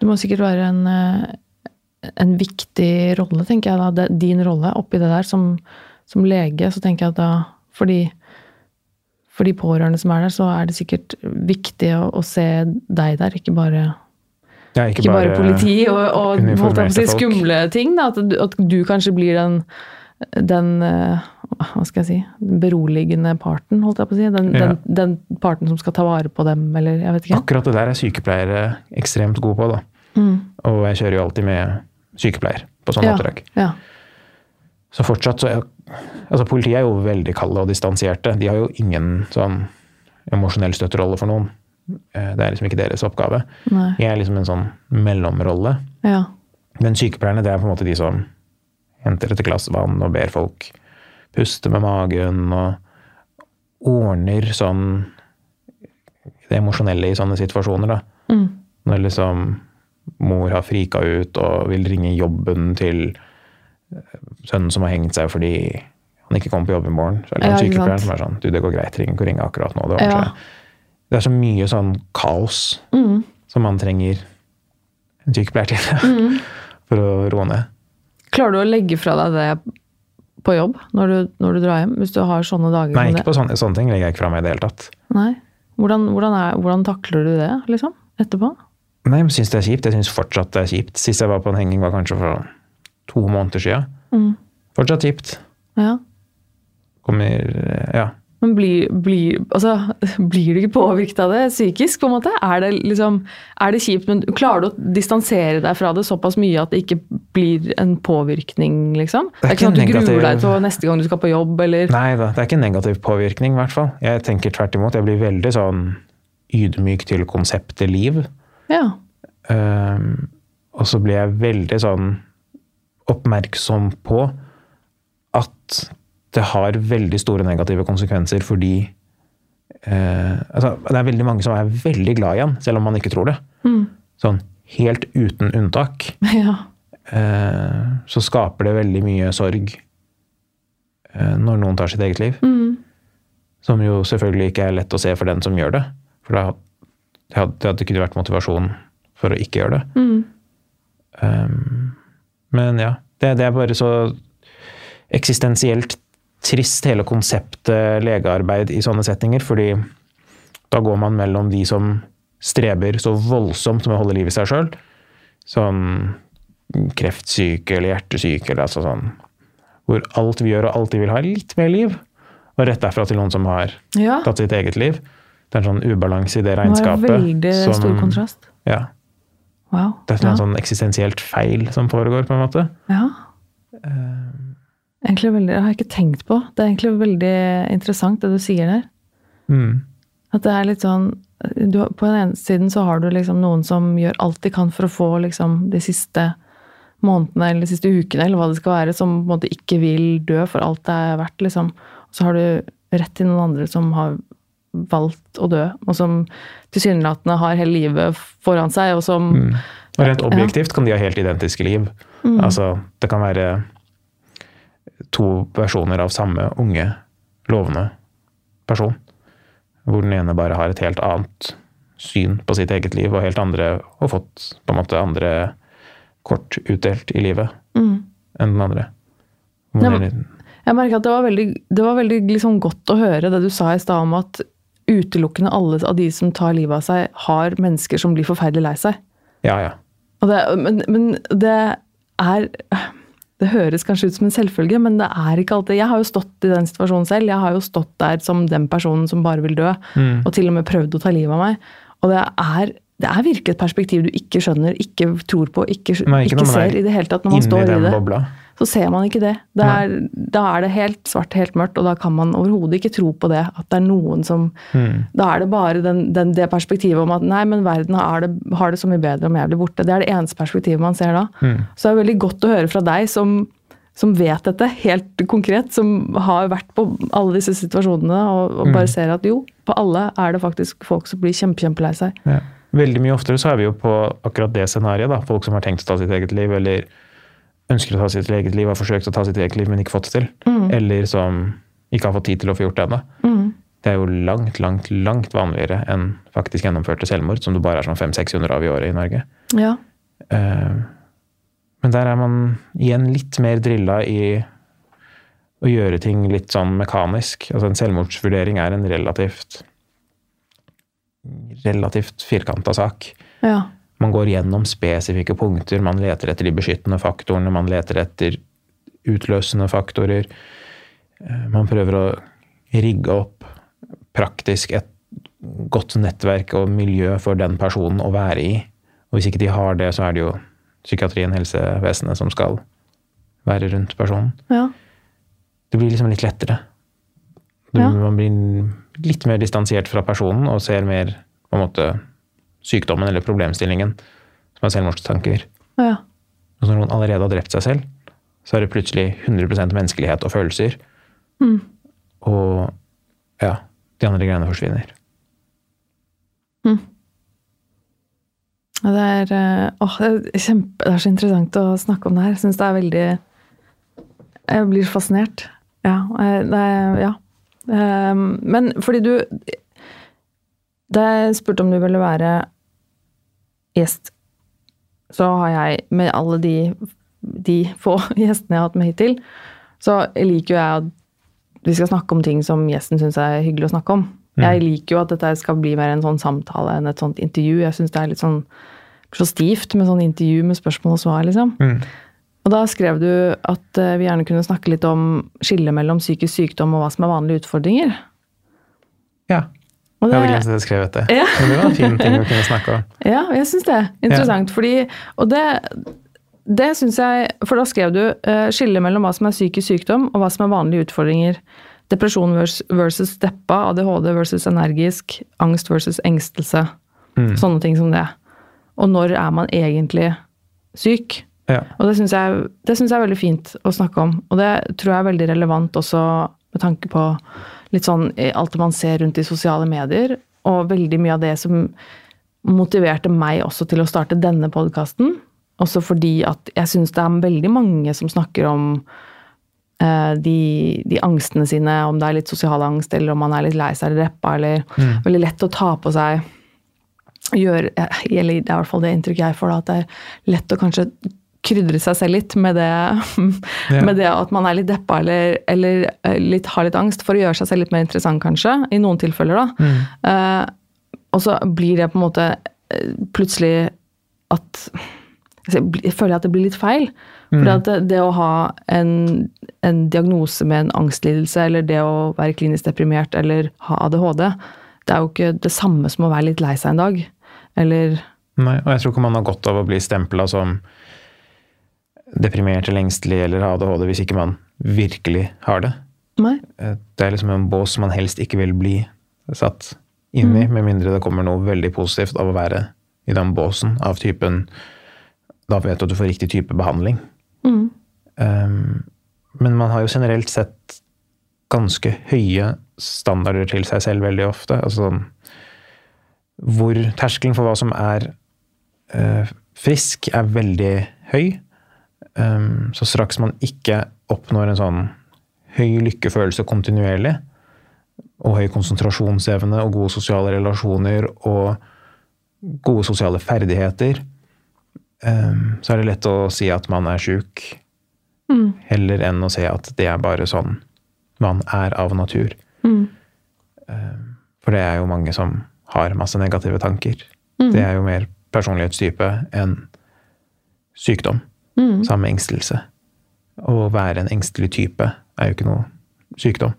Det må sikkert være en, eh, en viktig rolle, tenker jeg da. Din rolle oppi det der. Som, som lege, så tenker jeg at da For de, for de pårørende som er der, så er det sikkert viktig å, å se deg der, ikke bare Ja, Ikke bare, politi og, og holdt jeg på å si, skumle ting. Da. At, du, at du kanskje blir den, den eh, hva skal jeg si, den beroligende parten, holdt jeg på å si. Den, Ja. den, den parten som skal ta vare på dem, eller jeg vet ikke. Akkurat det der er sykepleiere ekstremt gode på. da. Mm. Og jeg kjører jo alltid med sykepleier på sånne Ja, oppdrag. ja. Så fortsatt så er, altså Politiet er jo veldig kalde og distanserte. De har jo ingen sånn emosjonell støtterolle for noen. Eh, Det er liksom ikke deres oppgave. Nei. Jeg er liksom en sånn mellomrolle. Ja. Men sykepleierne det er på en måte de som henter et glass vann og ber folk puste med magen og ordner sånn det emosjonelle i sånne situasjoner. da. Mm. Når liksom mor har frika ut og vil ringe jobben til eh, sønnen som har hengt seg fordi han ikke kommer på jobb i morgen. Så er det Ja, sykepleier som er sånn Du, det går greit, trenger ikke å ringe akkurat nå. Det, Ja. det er så mye sånn kaos Mm. som man trenger en sykepleier til Mm. for å roe ned. Klarer du å legge fra deg det på jobb når du, når du drar hjem? Hvis du har sånne dager Nei, ikke på sånne, sånne ting legger jeg ikke fra meg i det hele tatt. Nei. Hvordan, hvordan, er, hvordan takler du det, liksom? Etterpå? Nei, jeg syns det er kjipt. Jeg syns fortsatt det er kjipt. Sist jeg var på en henging, var kanskje for to måneder siden. Mm. Fortsatt kjipt. Ja. Kommer Ja. Men blir, blir, altså, blir du ikke påvirket av det psykisk, på en måte? Er det, liksom, er det kjipt, men klarer du å distansere deg fra det såpass mye at det ikke blir en påvirkning, liksom? Det er ikke sånn at du negativ- gruer deg til neste gang du skal på jobb, eller Nei da, det er ikke en negativ påvirkning, i hvert fall. Jeg tenker tvert imot. Jeg blir veldig sånn ydmyk til konseptet liv. Ja. Um, og så blir jeg veldig sånn oppmerksom på at det har veldig store negative konsekvenser fordi eh, altså, Det er veldig mange som er veldig glad i han, selv om man ikke tror det. Mm. Sånn helt uten unntak. ja. Eh, så skaper det veldig mye sorg eh, når noen tar sitt eget liv. Mm. Som jo selvfølgelig ikke er lett å se for den som gjør det. For det hadde, det hadde ikke vært motivasjon for å ikke gjøre det. Mm. Um, men ja, det, det er bare så eksistensielt trist, hele konseptet legearbeid i sånne settinger. Fordi da går man mellom de som streber så voldsomt med å holde liv i seg sjøl, sånn kreftsyke eller hjertesyke eller altså sånn Hvor alt vi gjør og alt de vil ha, er litt mer liv. Og rett derfra til noen som har ja. tatt sitt eget liv. Det er en sånn ubalanse i det regnskapet. Det var veldig veldig stor kontrast. Ja, Wow. det er en ja. sånn eksistensielt feil som foregår, på en måte. Ja. Eh, Egentlig veldig, det har jeg ikke tenkt på. Det er egentlig veldig interessant det du sier der. Mm. At det er litt sånn du, På den ene siden så har du liksom noen som gjør alt de kan for å få liksom de siste månedene eller de siste ukene, eller hva det skal være, som på en måte ikke vil dø for alt det er verdt, liksom. Og så har du rett til noen andre som har valgt å dø, og som tilsynelatende har hele livet foran seg, og som Mm. Og rent objektivt kan de ha helt identiske liv. Mm. Altså, det kan være to versjoner av samme unge, lovende person. Hvor den ene bare har et helt annet syn på sitt eget liv, og helt andre og fått på en måte andre kort utdelt i livet mm. enn den andre. Ja, men- Jeg merker at det var veldig, det var veldig liksom godt å høre det du sa i stad om at utelukkende alle av de som tar livet av seg, har mennesker som blir forferdelig lei seg. ja, ja. Det, men, men det er Det høres kanskje ut som en selvfølge, men det er ikke alltid Jeg har jo stått i den situasjonen selv. Jeg har jo stått der som den personen som bare vil dø, Mm. og til og med prøvd å ta livet av meg. Og det er, det er virkelig et perspektiv du ikke skjønner, ikke tror på, ikke, ikke ikke, er ser i det hele tatt når man står i det bobla. Så ser man ikke det. det er, da er det helt svart, helt mørkt, og da kan man overhodet ikke tro på det. At det er noen som Mm. Da er det bare den, den, det perspektivet om at nei, men verden har det, har det så mye bedre om jeg blir borte. Det er det eneste perspektivet man ser da. Mm. Så det er veldig godt å høre fra deg som, som vet dette helt konkret, som har vært på alle disse situasjonene og, og bare ser at jo, på alle er det faktisk folk som blir kjempe, kjempelei seg. Ja. Veldig mye oftere så er vi jo på akkurat det scenarioet. da. Folk som har tenkt å ta sitt eget liv, eller ønsker å ta sitt eget liv, har forsøkt å ta sitt eget liv, men ikke fått det til. Eller som ikke har fått tid til å få gjort det ennå. Det er jo langt, langt, langt vanligere enn faktisk gjennomførte selvmord, som det bare er sånn 500-600 av i året i Norge. Ja. Uh, Men der er man igjen litt mer drilla i å gjøre ting litt sånn mekanisk. Altså En selvmordsvurdering er en relativt relativt firkanta sak. Ja. Man går gjennom spesifikke punkter, man leter etter de beskyttende faktorene, man leter etter utløsende faktorer. Eh, Man prøver å rigge opp praktisk et godt nettverk og miljø for den personen å være i. Og hvis ikke de har det, så er det jo psykiatrien, helsevesenet, som skal være rundt personen. ja. Det blir liksom litt lettere. Du, Ja. Man blir litt mer distansert fra personen og ser mer på en måte sykdommen eller problemstillingen som er selvmordstanker. ja. Når noen allerede har drept seg selv, så er det plutselig 100 menneskelighet og følelser. Mm. Og ja, de andre greiene forsvinner. Mm. Det er, å, det, er kjempe, det er så interessant å snakke om det her. Jeg syns det er veldig Jeg blir fascinert. Ja. eh, Det er, ja. Eh, Men fordi du Da jeg spurte om du ville være gjest, så har jeg, med alle de, de få gjestene jeg har hatt med hittil, så liker jo jeg at vi skal snakke om ting som gjesten syns er hyggelig å snakke om. Jeg liker jo at dette skal bli mer en sånn samtale enn et sånt intervju. Jeg syns det er litt sånn så stivt med sånn intervju med spørsmål og svar, liksom. Og da skrev du at eh, vi gjerne kunne snakke litt om skillet mellom psykisk sykdom og hva som er vanlige utfordringer. Ja. Jeg det- glemt at jeg skrev dette. Ja. Det var en fin ting å kunne snakke om. Ja, jeg syns det. Interessant. Fordi, og det, det syns jeg For da skrev du uh, skille mellom hva som er psykisk sykdom, og hva som er vanlige utfordringer. Depresjon vers- versus deppa, ADHD versus energisk, angst versus engstelse. Sånne ting som det. Og når er man egentlig syk? Ja. Og det syns jeg, jeg er veldig fint å snakke om. Og det tror jeg er veldig relevant også med tanke på litt sånn alt det man ser rundt i sosiale medier, og veldig mye av det som motiverte meg også til å starte denne podkasten. Også fordi at jeg syns det er veldig mange som snakker om eh, de, de angstene sine, om det er litt sosial angst, eller om man er litt lei seg eller deppa, eller veldig lett å ta på seg gjør, eller det er i hvert fall det inntrykket jeg får, da, at det er lett å kanskje krydre seg selv litt med det, med det at man er litt deppa eller, eller eh, litt, har litt angst, for å gjøre seg selv litt mer interessant, kanskje, i noen tilfeller. da. Eh, og så blir det på en måte eh, plutselig at Jeg føler at det blir litt feil. For det, det å ha en, en diagnose med en angstlidelse, eller det å være klinisk deprimert eller ha ADHD, det er jo ikke det samme som å være litt lei seg en dag. Eller Nei, og jeg tror ikke man har godt av å bli stempla som deprimert eller engstelig eller har ADHD hvis ikke man virkelig har det. Nei. Eh, Det er liksom en bås man helst ikke vil bli satt inn i, med mindre det kommer noe veldig positivt av å være i den båsen av typen Da vet du at du får riktig type behandling. Um, men man har jo generelt sett ganske høye standarder til seg selv veldig ofte. Altså hvor terskelen for hva som er uh, frisk, er veldig høy. Um, så straks man ikke oppnår en sånn høy lykkefølelse kontinuerlig, og høy konsentrasjonsevne og gode sosiale relasjoner og gode sosiale ferdigheter, um, så er det lett å si at man er sjuk, heller enn å se at det er bare sånn man er av natur. Um, for det er jo mange som har masse negative tanker. Det er jo mer personlighetstype enn sykdom. Samme engstelse. Å være en engstelig type er jo ikke noe sykdom.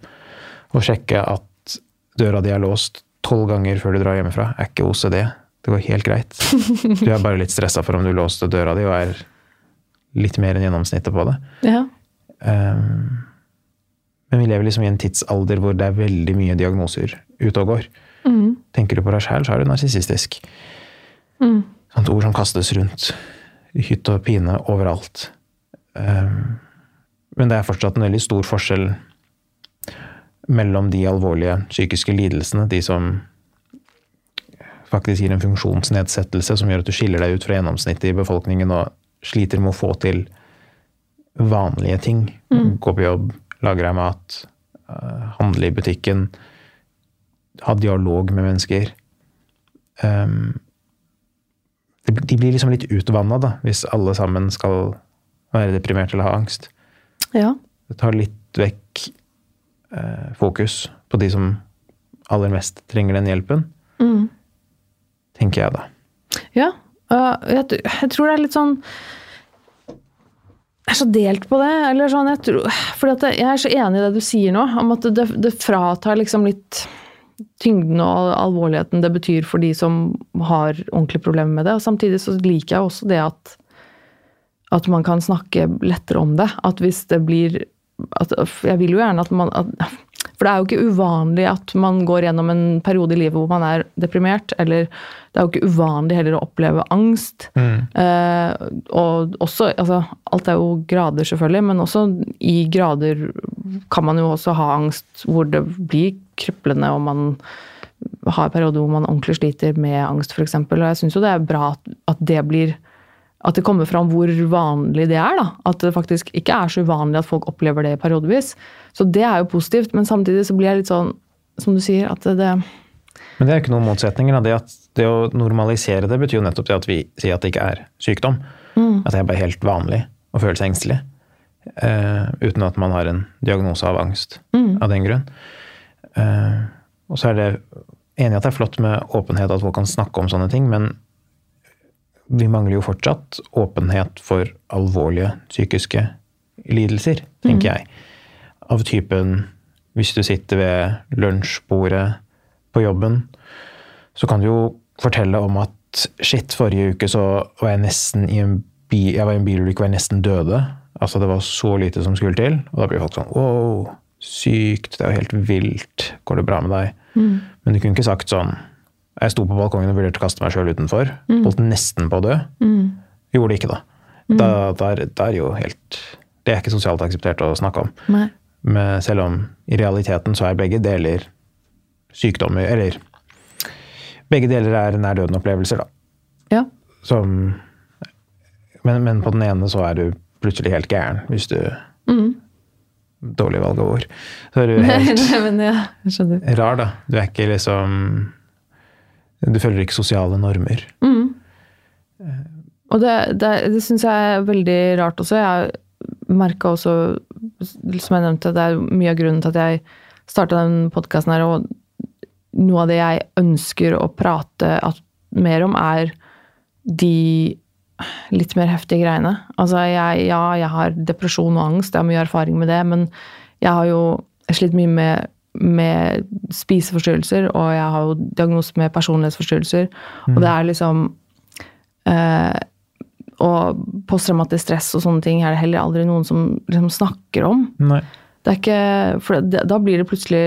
Å sjekke at døra di er låst tolv ganger før du drar hjemmefra, er ikke OCD. Det går helt greit. Du er bare litt stressa for om du låste døra di og er litt mer enn gjennomsnittet på det. Ja. Um, men vi lever liksom i en tidsalder hvor det er veldig mye diagnoser ute og går. Tenker du på deg sjæl, så er du narsissistisk. Sånt ord som kastes rundt hytt og pine overalt. Um, men det er fortsatt en veldig stor forskjell mellom de alvorlige psykiske lidelsene, de som faktisk gir en funksjonsnedsettelse som gjør at du skiller deg ut fra gjennomsnittet i befolkningen og sliter med å få til vanlige ting. Gå på jobb, lage deg mat, eh, handle i butikken, ha dialog med mennesker. Um, de, blir liksom litt utvanna, da, hvis alle sammen skal være deprimert eller ha angst. Ja. Det tar litt vekk eh, fokus på de som aller mest trenger den hjelpen, Mm. tenker jeg da. Ja. Uh, jeg, jeg tror det er litt sånn Jeg er så delt på det. Eller sånn, jeg, tror, fordi at jeg er så enig i det du sier nå, om at det, det fratar liksom litt tyngden og alvorligheten det betyr for de som har ordentlige problemer med det. Og samtidig så liker jeg også det at, at man kan snakke lettere om det. At hvis det blir at, Jeg vil jo gjerne at man at, For det er jo ikke uvanlig at man går gjennom en periode i livet hvor man er deprimert. Eller det er jo ikke uvanlig heller å oppleve angst. Eh, og også altså, Alt er jo grader, selvfølgelig, men også i grader kan man jo også ha angst hvor det blir kriplende, og man har perioder hvor man ordentlig sliter med angst, f.eks. Og jeg syns jo det er bra at, at det blir at det kommer fram hvor vanlig det er. da. At det faktisk ikke er så uvanlig at folk opplever det periodevis. Så det er jo positivt, men samtidig så blir jeg litt sånn, som du sier, at det, det Men det er ikke noen motsetninger. Det, at, det å normalisere det betyr jo nettopp det at vi sier at det ikke er sykdom. At det er bare helt vanlig å føle seg engstelig. Uh, uten at man har en diagnose av angst av den grunn. Uh, og så er det enig at det er flott med åpenhet, at folk kan snakke om sånne ting, men vi mangler jo fortsatt åpenhet for alvorlige psykiske lidelser, tenker jeg. Av typen hvis du sitter ved lunsjbordet på jobben, så kan du jo fortelle om at shit, forrige uke så var jeg nesten i en, bi, jeg var i en bilulykke og jeg nesten døde. Altså det var så lite som skulle til. Og da blir folk sånn wow, sykt, det er jo helt vilt. Går det bra med deg? Men du kunne ikke sagt sånn Jeg sto på balkongen og vurderte å kaste meg sjøl utenfor. Holdt nesten på å dø. Gjorde det ikke, da. Da, da, er, da er det jo helt Det er ikke sosialt akseptert å snakke om. Nei. Men selv om i realiteten så er begge deler sykdommer Eller begge deler er nær døden-opplevelser, da. Ja. Som men, men på den ene så er du plutselig helt gæren hvis du Dårlig valg av ord. Så er du helt Nei, men ja, skjønner. rar, da. Du er ikke liksom Du følger ikke sosiale normer. Og det, det, det syns jeg er veldig rart også. Jeg merka også, som jeg nevnte, det er mye av grunnen til at jeg starta den podkasten her, og noe av det jeg ønsker å prate at, mer om, er de litt mer heftige greiene. Altså, jeg, ja, jeg har depresjon og angst, jeg har mye erfaring med det, men jeg har jo slitt mye med, med spiseforstyrrelser, og jeg har jo diagnose med personlighetsforstyrrelser, og det er liksom eh, og posttraumatisk stress og sånne ting er det heller aldri noen som liksom snakker om. Nei. Det er ikke, for det, da blir det plutselig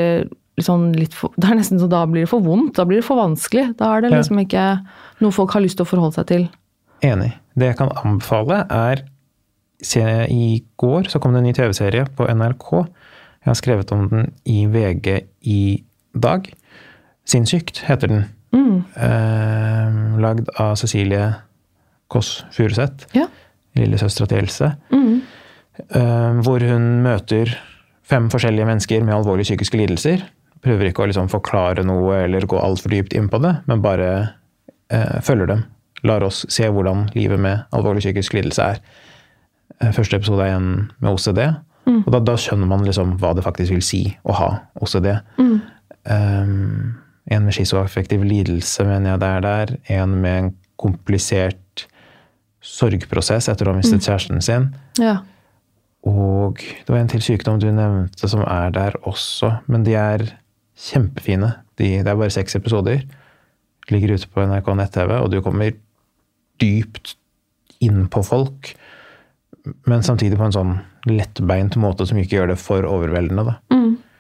sånn litt for, Det er nesten så da blir det for vondt. Da blir det for vanskelig. Da er det Ja. liksom ikke noe folk har lyst til å forholde seg til. Enig. Det jeg kan anbefale, er se, I går så kom det en ny TV-serie på NRK. Jeg har skrevet om den i VG i dag. 'Sinnssykt' heter den. Eh, lagd av Cecilie Kåss Furuseth. Ja. Lillesøstera til Else. Eh, hvor hun møter fem forskjellige mennesker med alvorlige psykiske lidelser. Prøver ikke å liksom forklare noe eller gå altfor dypt inn på det, men bare eh, følger dem. Lar oss se hvordan livet med alvorlig psykisk lidelse er. Eh, Første episode er igjen med OCD. Og da, da skjønner man liksom hva det faktisk vil si å ha OCD. Um, en med schizoaffektiv lidelse, mener jeg det er der. En med en komplisert sorgprosess etter å ha mistet kjæresten sin. Ja. Og det var en til sykdom du nevnte som er der også. Men de er kjempefine. De, det er bare seks episoder. Ligger ute på NRK nett-TV, og du kommer dypt inn på folk. Men samtidig på en sånn lettbeint måte som ikke gjør det for overveldende. Da.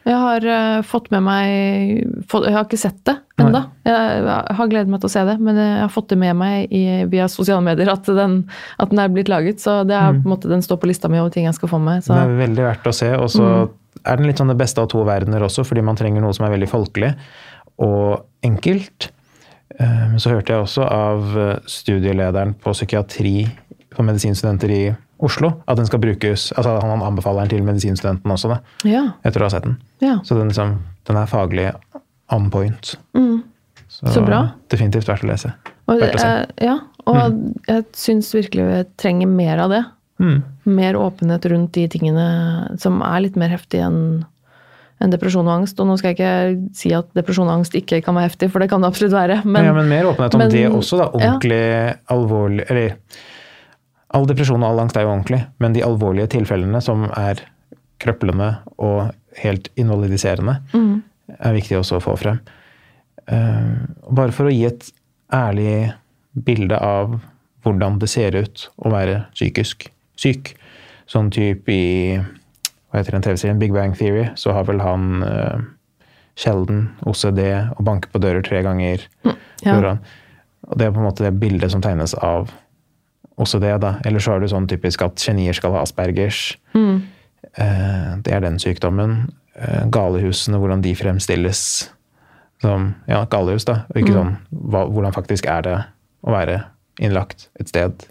Jeg har uh, fått med meg få, Jeg har ikke sett det ennå. Jeg, har gledet meg til å se det, men jeg har fått det med meg i, via sosiale medier at den, at den er blitt laget. Så det er på en måte, den står på lista mi over ting jeg skal få med. Så. Det er veldig verdt å se. Og så er den litt sånn det beste av to verdener også, fordi man trenger noe som er veldig folkelig og enkelt. Eh, så hørte jeg også av eh, studielederen på psykiatri for medisinstudenter i Oslo. At den skal brukes altså Han anbefaler den til medisinstudenten også, da, Ja. etter å ha sett den. ja. Så den, liksom, den er faglig on point. Mm. Så bra. Definitivt verdt å lese. Og, å se. ja, og jeg syns virkelig vi trenger mer av det. Mm. Mer åpenhet rundt de tingene som er litt mer heftig enn enn depresjon og angst. Og nå skal jeg ikke si at depresjon og angst ikke kan være heftig, for det kan det absolutt være. Men, ja, men mer åpenhet om men- det også, da. ja. Ordentlig alvorlig Eller all depresjon og all angst er jo ordentlig, men de alvorlige tilfellene som er krøplende og helt invalidiserende, Mm. er viktig også å få frem. Eh, bare for å gi et ærlig bilde av hvordan det ser ut å være psykisk syk. Sånn type i hva heter den TV-serien Big Bang Theory, så har vel han uh, Sheldon OCD og banker på dører tre ganger. ja. Og det er på en måte det bildet som tegnes av OCD. da. Eller så er det sånn typisk at genier skal ha aspergers. Mm. Eh, det er den sykdommen. Eh, galehusene, hvordan de fremstilles som ja, galehus, da. Og ikke sånn hva, hvordan faktisk er det å være innlagt et sted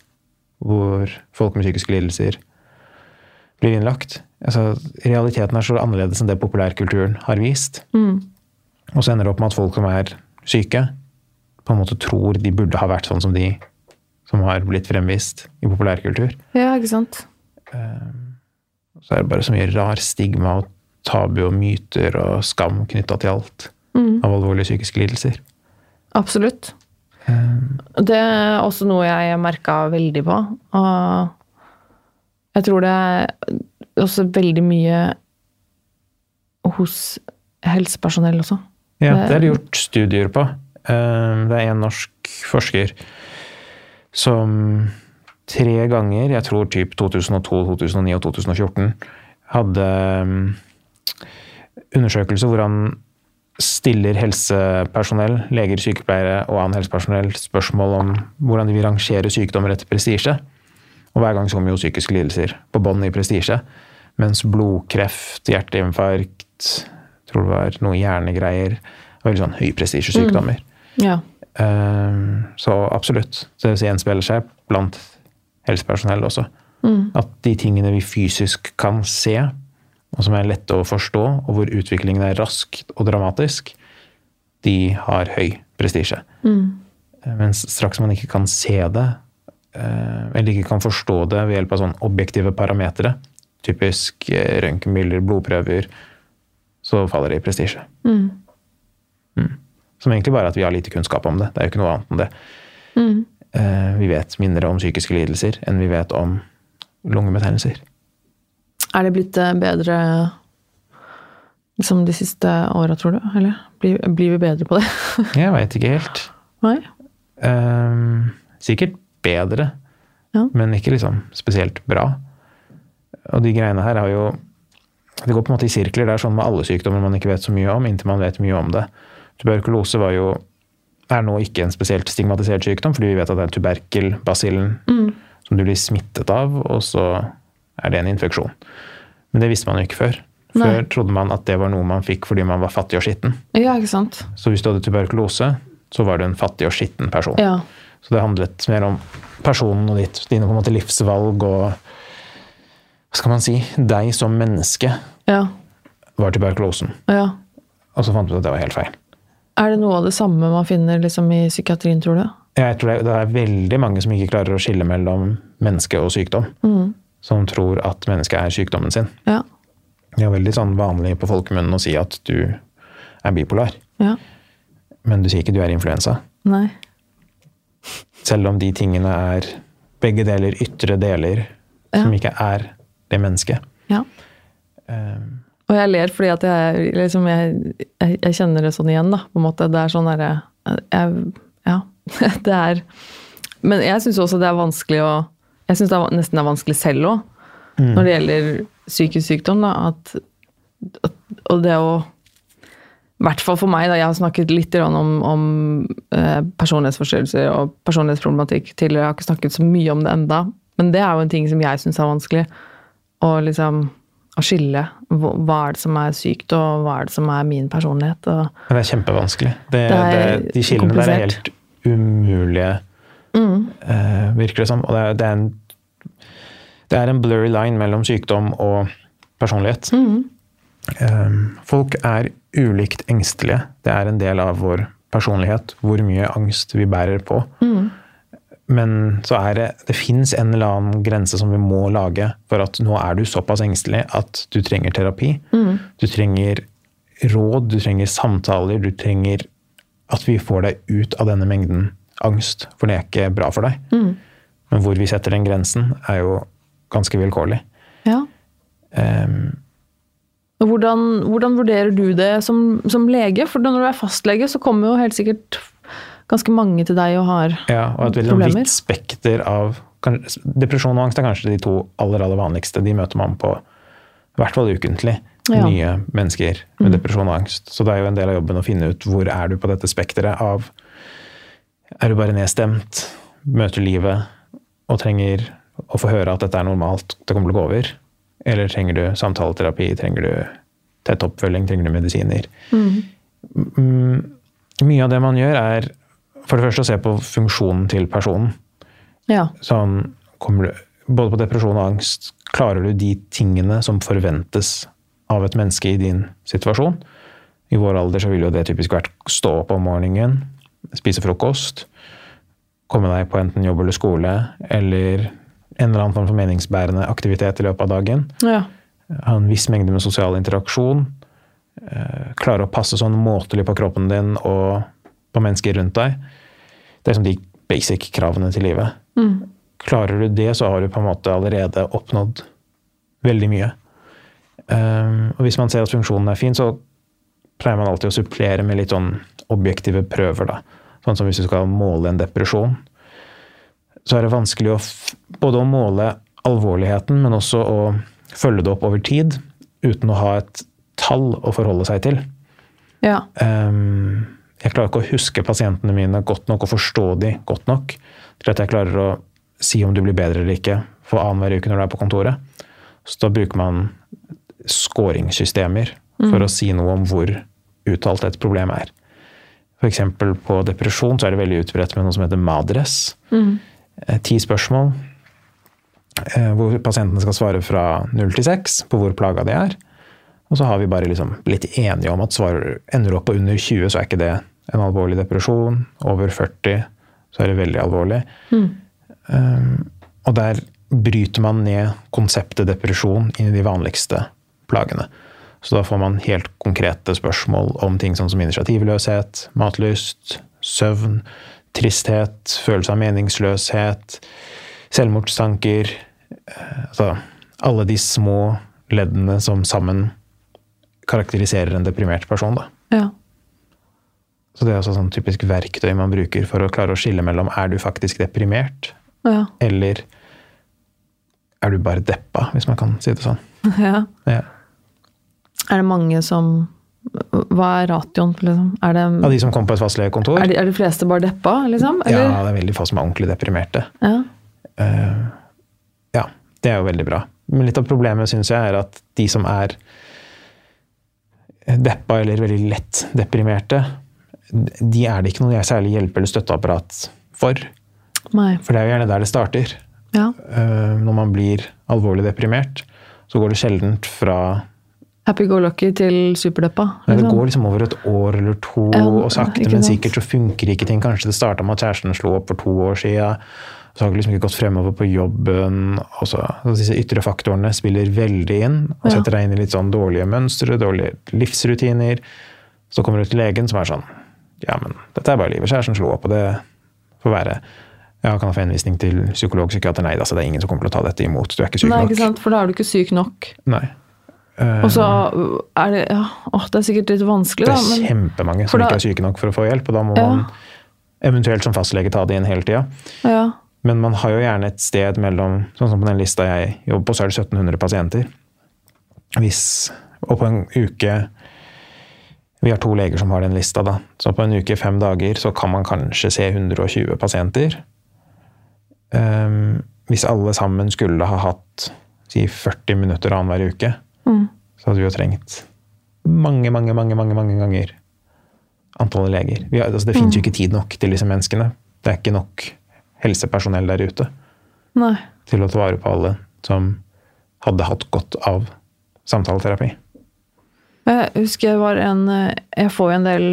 hvor folk med psykiske lidelser blir innlagt. Altså, realiteten er så annerledes enn det populærkulturen har vist. Mm. Og så ender det opp med at folk som er syke, på en måte tror de burde ha vært sånn som de som har blitt fremvist i populærkultur. ja, ikke sant. Så er det bare så mye rar stigma og tabu og myter og skam knytta til alt Mm. av alvorlige psykiske lidelser. Absolutt. Det er også noe jeg merka veldig på. Og jeg tror det er også veldig mye hos helsepersonell også. Ja, Det- det er det gjort studier på. Eh, Det er en norsk forsker som tre ganger, jeg tror typ 2002, 2009 og 2014, hadde mm, undersøkelser hvor han stiller helsepersonell, leger, sykepleiere og annet helsepersonell spørsmål om hvordan de vil rangere sykdommer etter prestisje. Og hver gang så kommer jo psykiske lidelser på bånn i prestisje. Mens blodkreft, hjerteinfarkt, tror det var noe hjernegreier, veldig sånn høyprestisjesykdommer. Ja. Eh, Så absolutt. Så det gjenspeiler seg blant helsepersonell også. At de tingene vi fysisk kan se, og som er lette å forstå, og hvor utviklingen er rask og dramatisk, de har høy prestisje. Mm. Mens straks man ikke kan se det, eh, eller ikke kan forstå det ved hjelp av sånn objektive parametere, typisk eh, røntgenbilder, blodprøver, så faller det i prestisje. Mm. Som egentlig bare er at vi har lite kunnskap om det. Det er jo ikke noe annet enn det. Mm. Vi vet mindre om psykiske lidelser enn vi vet om lungebetennelser. Er det blitt eh, bedre liksom de siste åra, tror du? Eller blir, blir vi bedre på det? Jeg veit ikke helt. Nei? Um, Sikkert bedre, Ja. men ikke liksom spesielt bra. Og de greiene her har jo Det går på en måte i sirkler. Det er sånn med alle sykdommer man ikke vet så mye om, inntil man vet mye om det. Tuberkulose var jo er nå ikke en spesielt stigmatisert sykdom, fordi vi vet at det er tuberkelbasillen som du blir smittet av, og så er det en infeksjon. Men det visste man jo ikke før. Før Nei. trodde man at det var noe man fikk fordi man var fattig og skitten. Ja, ikke sant? Så hvis du hadde tuberkulose, så var du en fattig og skitten person. Ja. Så det handlet mer om personen og ditt, dine på en måte livsvalg og Hva skal man si? Deg som menneske Ja. var tuberkulosen. ja. Og så fant du ut at det var helt feil. Er det noe av det samme man finner liksom i psykiatrien, tror du? Jeg tror det det er veldig mange som ikke klarer å skille mellom menneske og sykdom. Som tror at mennesket er sykdommen sin. Ja. Det er veldig sånn vanlig på folkemunnen å si at du er bipolar. Ja. Men du sier ikke du er influensa. Nei. Selv om de tingene er begge deler ytre deler som ikke er det mennesket. Ja. Og jeg ler fordi at jeg, liksom, jeg, jeg, jeg kjenner det sånn igjen, da. På en måte. Det er sånn derre Ja. Det er Men jeg syns også det er vanskelig å Jeg syns det er, nesten er vanskelig selv òg, når det gjelder psykisk sykdom. Da, at, at, og det å I hvert fall for meg, da. Jeg har snakket litt om, om eh, personlighetsforstyrrelser og personlighetsproblematikk tidligere. Jeg har ikke snakket så mye om det enda, men det er jo en ting som jeg syns er vanskelig. Å liksom å skille hva er det som er sykt, og hva er det som er min personlighet. Det er kjempevanskelig. Det, Det er det, de skillene der er helt umulige, umulige, uh, virker det som. Og det er, er en Det er en blurry line mellom sykdom og personlighet. Um, folk er ulikt engstelige. Det er en del av vår personlighet, hvor mye angst vi bærer på. Men så er det Det fins en eller annen grense som vi må lage for at nå er du såpass engstelig at du trenger terapi. Du trenger råd, du trenger samtaler, du trenger at vi får deg ut av denne mengden angst, for det er ikke bra for deg. Men hvor vi setter den grensen, er jo ganske vilkårlig. Ja. Um, Hvordan, hvordan vurderer du det som, som lege? For når du er fastlege, så kommer jo helt sikkert ganske mange til deg og har problemer. ja, og et veldig problemer. vidt spekter av kan- Depresjon og angst er kanskje de to aller, aller vanligste. De møter man på i hvert fall ukentlig. Ja. Mm. Nye mennesker med depresjon og angst. Så det er jo en del av jobben å finne ut hvor er du på dette spekteret av Er du bare nedstemt, møter livet og trenger å få høre at dette er normalt, det kommer til å gå over? Eller trenger du samtaleterapi, trenger du tett oppfølging, trenger du medisiner? Mm, mye av det man gjør, er for det første å se på funksjonen til personen. Ja. Sånn, kommer du, både på depresjon og angst, klarer du de tingene som forventes av et menneske i din situasjon? I vår alder så ville jo det typisk vært stå opp om morgenen, spise frokost, komme deg på enten jobb eller skole, eller en eller annen form for meningsbærende aktivitet i løpet av dagen. ja. Ha en viss mengde med sosial interaksjon. eh, Klare å passe sånn måtelig på kroppen din og på mennesker rundt deg. Det er som de basic kravene til livet. Klarer du det, så har du på en måte allerede oppnådd veldig mye. Um, og hvis man ser at funksjonen er fin, så pleier man alltid å supplere med litt sånn objektive prøver. Da. Sånn som hvis du skal måle en depresjon. Så er det vanskelig å både å måle alvorligheten, men også å følge det opp over tid uten å ha et tall å forholde seg til. ja. Um, jeg klarer ikke å huske pasientene mine godt nok og forstå de godt nok til at jeg klarer å si om du blir bedre eller ikke for annenhver uke når du er på kontoret. Så da bruker man skåringssystemer for å si noe om hvor uttalt et problem er. F.eks. på depresjon så er det veldig utbredt med noe som heter MADRES. Mm. Ti spørsmål eh, hvor pasientene skal svare fra 0 til 6 på hvor plaga de er. Og så har vi bare liksom blitt enige om at svarer ender opp på under 20, så er ikke det en alvorlig depresjon. Over 40 så er det veldig alvorlig. Um, og der bryter man ned konseptet depresjon inn i de vanligste plagene. Så da får man helt konkrete spørsmål om ting sånn som initiativløshet, matlyst, søvn, tristhet, følelse av meningsløshet, selvmordstanker. eh, Altså alle de små leddene som sammen karakteriserer en deprimert person. Da. ja. Så det er også sånn typisk verktøy man bruker for å klare å skille mellom er du faktisk deprimert, Ja. eller er du bare deppa, hvis man kan si det sånn. ja. Ja. Er det mange som Hva er ratioen, liksom? Er, det, Av de som kommer på et fastlegekontor, er, de, er de fleste bare deppa, liksom? ja, det er veldig få som er ordentlig deprimerte. Ja. Uh, ja, det er jo veldig bra. Men litt av problemet syns jeg er at de som er deppa eller veldig lett deprimerte, de er det ikke noe særlig hjelpe- eller støtteapparat for. Nei. For det er jo gjerne der det starter. Ja. Eh, Når man blir alvorlig deprimert, så går det sjelden fra Happy-go-lucky til superdeppa. Liksom. Det går liksom over et år eller to, um, og sakte, men sikkert så funker ikke ting. Kanskje det starta med at kjæresten slo opp for to år siden. Så har det liksom ikke gått fremover på jobben. Og så, så disse ytre faktorene spiller veldig inn og setter deg inn i litt sånn dårlige mønstre, dårlige livsrutiner. Så kommer du til legen som er sånn Ja, men dette er bare livet. Kjæresten slo opp, og det får være. Ja, kan jeg få henvisning til psykolog, psykiater? Nei, altså, det er ingen som kommer til å ta dette imot. Du er ikke syk Nei, nok. ikke sant? For da er du ikke syk nok. Nei. Uh, Og så er det Ja, å, det er sikkert litt vanskelig, det da. er Men, kjempemange som da- ikke er syke nok for å få hjelp, og da må Ja. man eventuelt som fastlege ta det inn hele tida. ja. Men man har jo gjerne et sted mellom Sånn som på den lista jeg jobber på, så er det 1700 pasienter. Hvis, og på en uke Vi har to leger som har den lista, da. Så på en uke, fem dager, så kan man kanskje se 120 pasienter. Um, hvis alle sammen skulle ha hatt si 40 minutter annenhver uke, Mm. så hadde vi jo trengt mange, mange, mange, mange, mange ganger antallet leger. Vi har, altså, det finnes jo ikke tid nok til disse menneskene. Det er ikke nok helsepersonell der ute Nei. til å ta vare på alle som hadde hatt godt av samtaleterapi. Jeg husker jeg var en Jeg får jo en del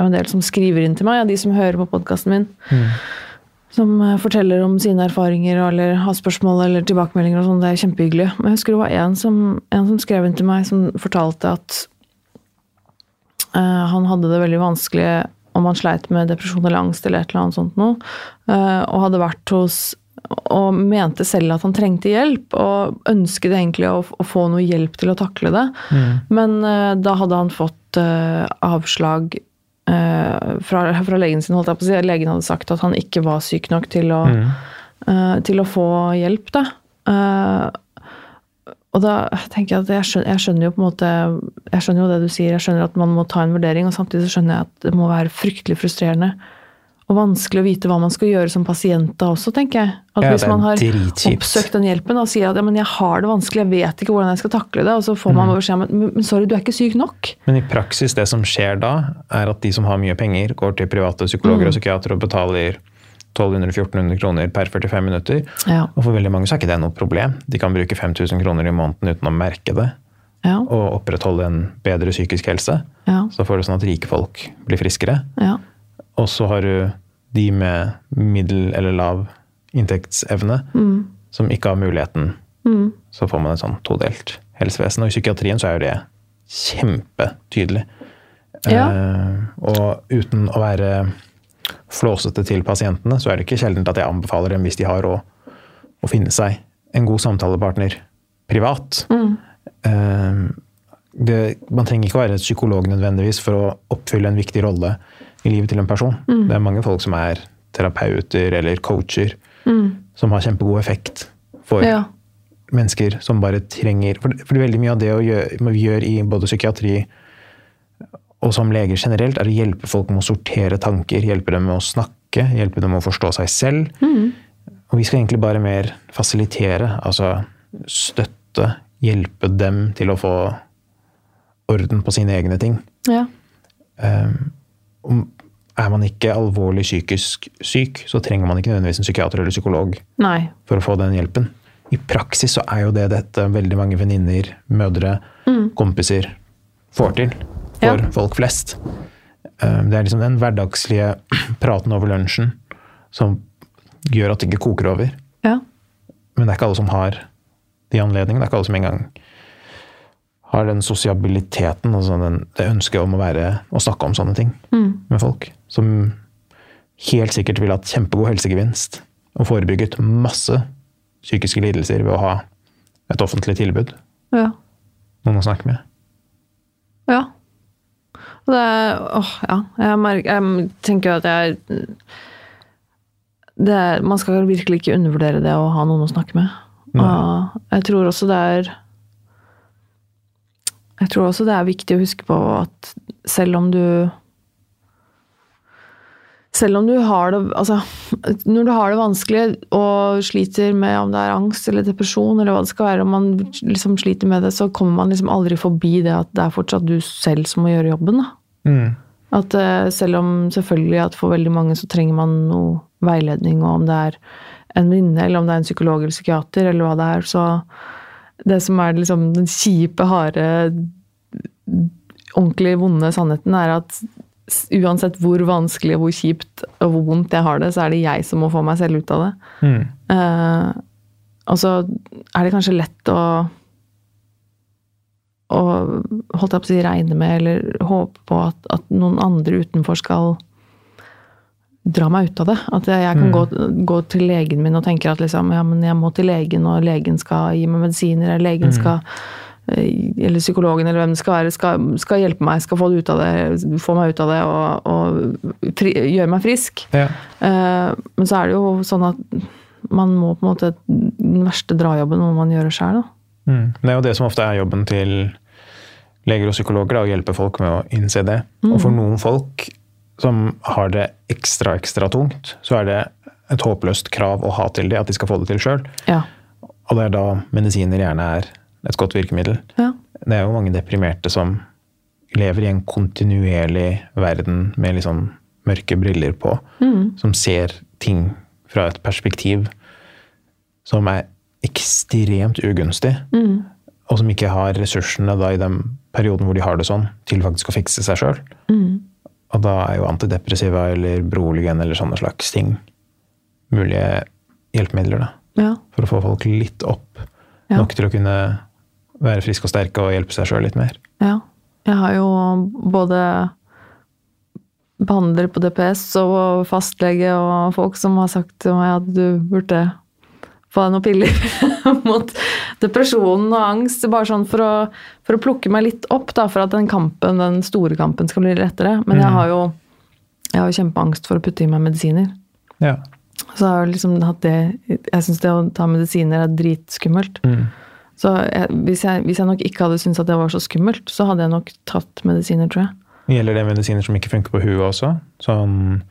en del som skriver inn til meg, ja, de som hører på podkasten min. Mm. Som eh, forteller om sine erfaringer eller har spørsmål eller tilbakemeldinger. og sånn, Det er kjempehyggelig. Men jeg husker det var en som, en som skrev inn til meg, som fortalte at uh, han hadde det veldig vanskelig om han sleit med depresjon eller angst eller et eller annet sånt noe. Uh, og hadde vært hos og mente selv at han trengte hjelp, og ønsket egentlig å, å få noe hjelp til å takle det. Mm. Men uh, da hadde han fått avslag uh, fra, fra, legen sin, holdt jeg på å si. Legen hadde sagt at han ikke var syk nok til å, mm. uh, til å få hjelp, da. Uh, og da tenker jeg at jeg skjønner, jeg skjønner, jo på en måte Jeg skjønner jo det du sier, jeg skjønner at man må ta en vurdering, og samtidig så skjønner jeg at det må være fryktelig frustrerende og vanskelig å vite hva man skal gjøre som pasient da også, tenker jeg. At ja, hvis man har oppsøkt den hjelpen og sier at ja, men jeg har det vanskelig, jeg vet ikke hvordan jeg skal takle det, og så får man mm. beskjed om at men sorry, du er ikke syk nok. Men i praksis, det som skjer da, er at de som har mye penger, går til private psykologer mm. og psykiatere og betaler 1200-1400 kroner per 45 minutter. Ja. Og for veldig mange så er ikke det noe problem. De kan bruke 5000 kroner i måneden uten å merke det. Ja. Og opprettholde en bedre psykisk helse. Ja. Så får du sånn at rike folk blir friskere. Ja. Og så har du de med middel eller lav inntektsevne mm. som ikke har muligheten. Mm. Så får man et sånn todelt helsevesen. Og i psykiatrien så er jo det kjempetydelig. Ja. Eh, og uten å være flåsete til pasientene, så er det ikke sjelden at jeg anbefaler dem, hvis de har råd, å finne seg en god samtalepartner privat. Mm. Eh, det, man trenger ikke å være psykolog nødvendigvis for å oppfylle en viktig rolle i livet til en person. Mm. Det er mange folk som er terapeuter eller coacher, mm. som har kjempegod effekt for ja. mennesker som bare trenger For, for veldig mye av det gjøre, vi gjør i både psykiatri og som leger generelt, er å hjelpe folk med å sortere tanker, hjelpe dem med å snakke, hjelpe dem med å forstå seg selv. Mm. Og vi skal egentlig bare mer fasilitere, altså støtte, hjelpe dem til å få orden på sine egne ting. Ja. Um, er man ikke alvorlig psykisk syk, så trenger man ikke nødvendigvis en psykiater eller psykolog Nei. for å få den hjelpen. I praksis så er jo det dette veldig mange venninner, mødre, mm. kompiser får til for ja. folk flest. Eh, det er liksom den hverdagslige praten over lunsjen som gjør at det ikke koker over. Ja. Men det er ikke alle som har de anledningene. Det er ikke alle som engang har den sosiabiliteten, altså den, det ønsket om å, være, å snakke om sånne ting mm. med folk. Som helt sikkert ville hatt kjempegod helsegevinst og forebygget masse psykiske lidelser ved å ha et offentlig tilbud. Ja. Noen å snakke med. Ja. Det er Åh, ja. Jeg, merker, jeg tenker at jeg det Man skal virkelig ikke undervurdere det å ha noen å snakke med. Og jeg tror også det er jeg tror også det er viktig å huske på at selv om du selv om du har det altså, Når du har det vanskelig og sliter med om det er angst eller depresjon, eller hva det skal være, om man liksom sliter med det, så kommer man liksom aldri forbi det at det er fortsatt du selv som må gjøre jobben. Mm. At uh, selv om selvfølgelig at for veldig mange så trenger man noe veiledning, og om det er en venninne, eller om det er en psykolog eller psykiater, eller hva det er, så det som er liksom den kjipe, harde, ordentlig vonde sannheten, er at uansett hvor vanskelig, hvor kjipt og hvor vondt jeg har det, så er det jeg som må få meg selv ut av det. Mm. Uh, og så er det kanskje lett å å holdt jeg på å si, regne med eller håpe på at, at, noen andre utenfor skal dra meg ut av det. At jeg, kan mm. gå, gå, til legen min og tenke at liksom, ja, men jeg må til legen, og legen skal gi meg medisiner, eller legen mm. skal eh, eller psykologen eller hvem det skal være, skal, skal, hjelpe meg, skal få, det ut av det, få meg ut av det og, og fri, gjøre meg frisk. Ja. Uh, men så er det jo sånn at man må på en måte Den verste drajobben må man gjøre sjøl, da. Mm. Det er jo det som ofte er jobben til leger og psykologer, da, å hjelpe folk med å innse det. Mm. Og for noen folk som har det ekstra, ekstra tungt, så er det et håpløst krav å ha til dem, at de skal få det til sjøl. Ja. Og det er da medisiner gjerne er et godt virkemiddel. Ja. Det er jo mange deprimerte som lever i en kontinuerlig verden med liksom mørke briller på, mm. som ser ting fra et perspektiv som er ekstremt ugunstig, og som ikke har ressursene da i den perioden hvor de har det sånn, til faktisk å fikse seg sjøl. Og da er jo antidepressiva eller beroligen eller sånne slags ting mulige hjelpemidler. da. Ja. For å få folk litt opp. Ja. Nok til å kunne være friske og sterke og hjelpe seg sjøl litt mer. Ja. Jeg har jo både behandler på DPS og fastlege og folk som har sagt til meg at du burde få deg noen piller mot depresjonen og angst. Bare sånn for å, for å plukke meg litt opp, da, for at den kampen, den store kampen skal bli lettere. Men jeg har jo, jeg har jo kjempeangst for å putte i meg medisiner. Ja. Så jeg har liksom hatt det Jeg syns det å ta medisiner er dritskummelt. Mm. Så jeg, hvis, jeg, hvis jeg nok ikke hadde syntes at det var så skummelt, så hadde jeg nok tatt medisiner, tror jeg. Gjelder det medisiner som ikke funker på huet også? Sånn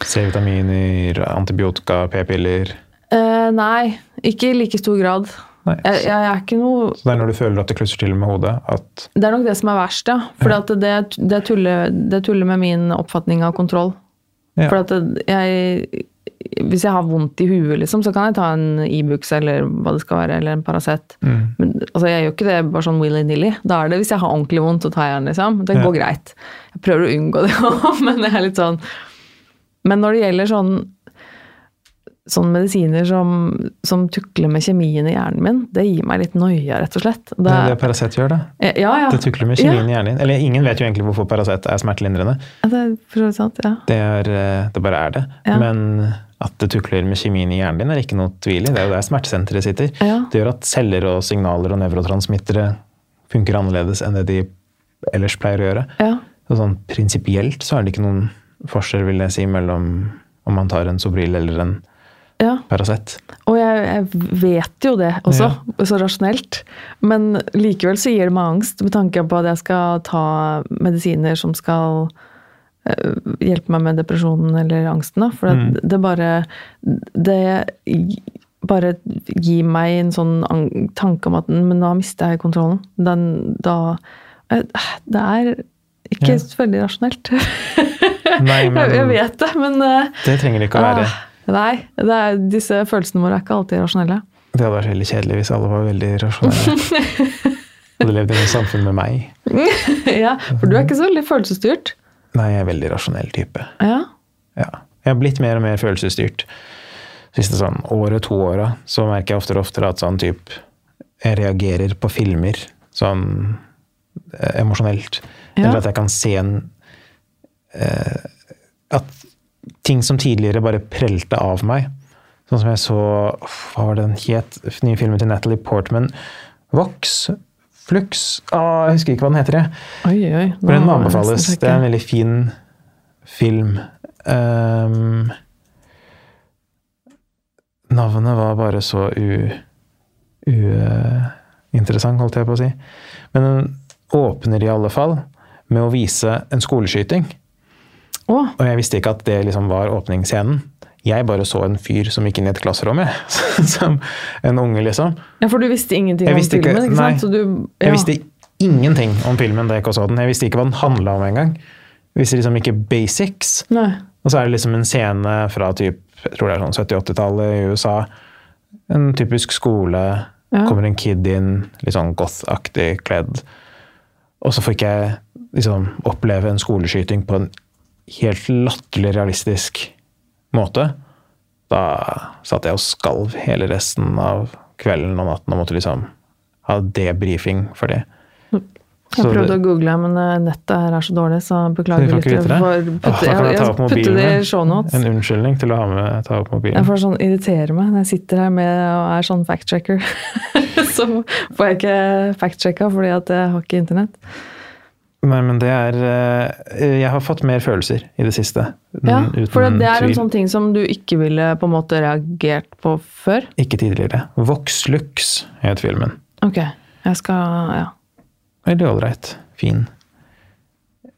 C-vitaminer, antibiotika, p-piller? Eh, nei, ikke i like stor grad. Nei. Jeg, jeg er ikke noe Så det er når du føler at det klusser til med hodet, at Det er nok det som er verst, ja. For Ja. det, det, tuller, det tuller med min oppfatning av kontroll. Ja. For at jeg Hvis jeg har vondt i huet, liksom, så kan jeg ta en Ibux eller hva det skal være, eller en Paracet. mm. Men altså, jeg gjør ikke det bare sånn willy-nilly. Da er det hvis jeg har ordentlig vondt, så tar jeg den, liksom. Det Ja. går greit. Jeg prøver å unngå det òg, men det er litt sånn Men når det gjelder sånn sånne medisiner som, som tukler med kjemien i hjernen min, det gir meg litt noia, rett og slett. Det er det Paracet gjør, det. ja, ja. Det tukler med kjemien i hjernen din. Eller ingen vet jo egentlig hvorfor Paracet er smertelindrende. Det er for sant, ja. Det, er, eh, det bare er det. Ja. Men at det tukler med kjemien i hjernen din, er ikke noe tvil i. Det er jo der smertesenteret sitter. Ja. Det gjør at celler og signaler og nevrotransmittere funker annerledes enn det de ellers pleier å gjøre. ja. Så sånn prinsipielt så er det ikke noen forskjell, vil jeg si, mellom om man tar en Sobril eller en ja. Paracet. Og jeg, jeg vet jo det også, så rasjonelt. Men likevel så gir det meg angst med tanke på at jeg skal ta medisiner som skal eh, hjelpe meg med depresjonen eller angsten. Da. For mm. det bare Det bare gir meg en sånn tanke om at men da mister jeg kontrollen. Den, da eh, Det er ikke Ja. veldig rasjonelt. Nei, jeg, jeg vet det, men eh, det trenger det ikke å være. Ah, nei, det er, disse følelsene våre er ikke alltid rasjonelle. Det hadde vært veldig kjedelig hvis alle var veldig rasjonelle. Hadde levd i et samfunn med meg. ja, For du er ikke så veldig følelsesstyrt. Nei, jeg er en veldig rasjonell type. Ja. Ja. Jeg har blitt mer og mer følelsesstyrt. Siste sånn året, to åra, så merker jeg oftere og oftere at sånn type Jeg reagerer på filmer sånn eh, emosjonelt. Ja. Eller at jeg kan se en eh, At ting som tidligere bare prelte av meg. Sånn som jeg så Hva var den het? Nye filmen til Natalie Portman. Vox? Flux? Ah, jeg husker ikke hva den heter. jeg. Oi, oi. nå den må anbefales. Det er en veldig fin film. Um, navnet var bare så uinteressant, holdt jeg på å si. Men den åpner i alle fall med å vise en skoleskyting. Å, Og jeg visste ikke at det liksom var åpningsscenen. Jeg bare så en fyr som gikk inn i et klasserom, jeg. Som en unge, liksom. ja, for du visste ingenting Jeg om visste ikke- filmen, ikke nei. sant? Så du, ja. Jeg visste ingenting om filmen da jeg ikke så den. Jeg visste ikke hva den handla om engang. Jeg visste liksom ikke basics. Nei. Og så er det liksom en scene fra typ, jeg tror det er sånn 70-80-tallet i USA. En typisk skole. Ja. Kommer en kid inn, litt sånn goth-aktig kledd. Og så fikk jeg liksom oppleve en skoleskyting på en helt latterlig realistisk måte. Da satt jeg og skalv hele resten av kvelden og natten og måtte liksom ha debrifing for det. Jeg prøvde det- å google, men eh, nettet her er så dårlig, så beklager litt. det? For Åh, putte, jeg jeg, jeg mobilen det i shownotes. En unnskyldning til å ha med, ta opp mobilen. Jeg får sånn irritere meg når jeg sitter her med og er sånn fact-checker. så får jeg ikke fact-checka fordi at jeg har ikke internett. Nei, men det er eh, Jeg har fått mer følelser i det siste. Ja, for det er en tvil. sånn ting som du ikke ville på en måte reagert på før. Ikke tidligere. Vox Lux het filmen. Ok, jeg skal Ja. Veldig ålreit. Fin.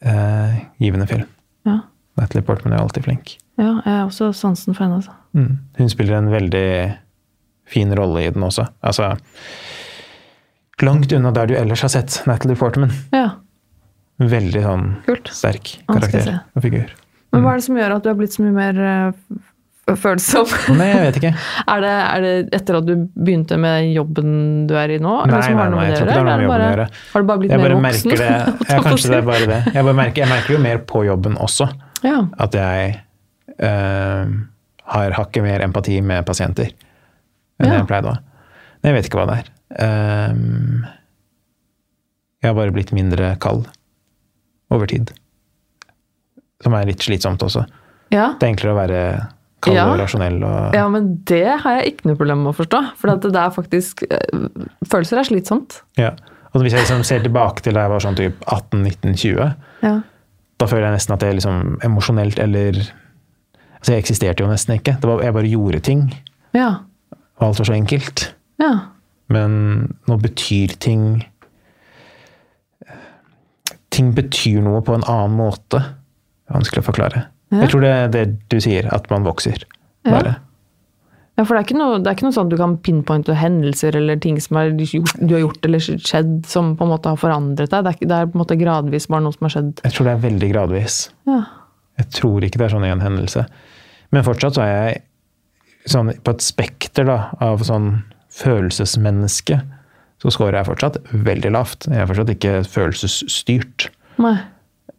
Eh, givende film. ja. Natalie Portman er alltid flink. Ja, jeg har også sansen for henne. Altså. Mm. Hun spiller en veldig fin rolle i den også. Altså Langt unna der du ellers har sett Natalie Portman. Ja, Veldig sånn kult. sterk jeg karakter og figur. Men hva er det som gjør at du har blitt så mye mer eh, følsom? Nei, jeg vet ikke. Er det, er det etter at du begynte med jobben du er i nå? Nei, som har nei, nei, jeg tror ikke det har noe med jobben å gjøre. Har du bare blitt Jeg mer voksen? det. Ja, kanskje det er bare det. Jeg, bare merker, jeg merker jo mer på jobben også. Ja. At jeg eh, har hakket mer empati med pasienter enn Ja. jeg pleide å ha. Men jeg vet ikke hva det er. Um, jeg har bare blitt mindre kald over tid. Som er litt slitsomt også. Ja. Det er enklere å være kald Ja. og rasjonell og ja, men det har jeg ikke noe problem med å forstå. For det er faktisk eh, Følelser er slitsomt. ja. Og hvis jeg liksom ser tilbake til da jeg var sånn typ 18-19-20, Ja. da føler jeg nesten at jeg liksom emosjonelt eller Altså, jeg eksisterte jo nesten ikke. Det var, jeg bare gjorde ting. Ja. Og alt var så enkelt. ja. Men nå betyr ting Ting betyr noe på en annen måte. Det er vanskelig å forklare. Ja. Jeg tror det er det du sier, at man vokser. Ja. Bare. Ja, for det er, ikke noe, det er ikke noe sånn at du kan pinpointe hendelser eller ting som er du har gjort eller skjedd som på en måte har forandret deg. Det er, det er på en måte gradvis bare noe som har skjedd. Jeg tror det er veldig gradvis. Ja. Jeg tror ikke det er sånn en hendelse. Men fortsatt så er jeg sånn på et spekter da, av sånn følelsesmenneske. Så scorer jeg fortsatt veldig lavt. Jeg er fortsatt ikke følelsesstyrt.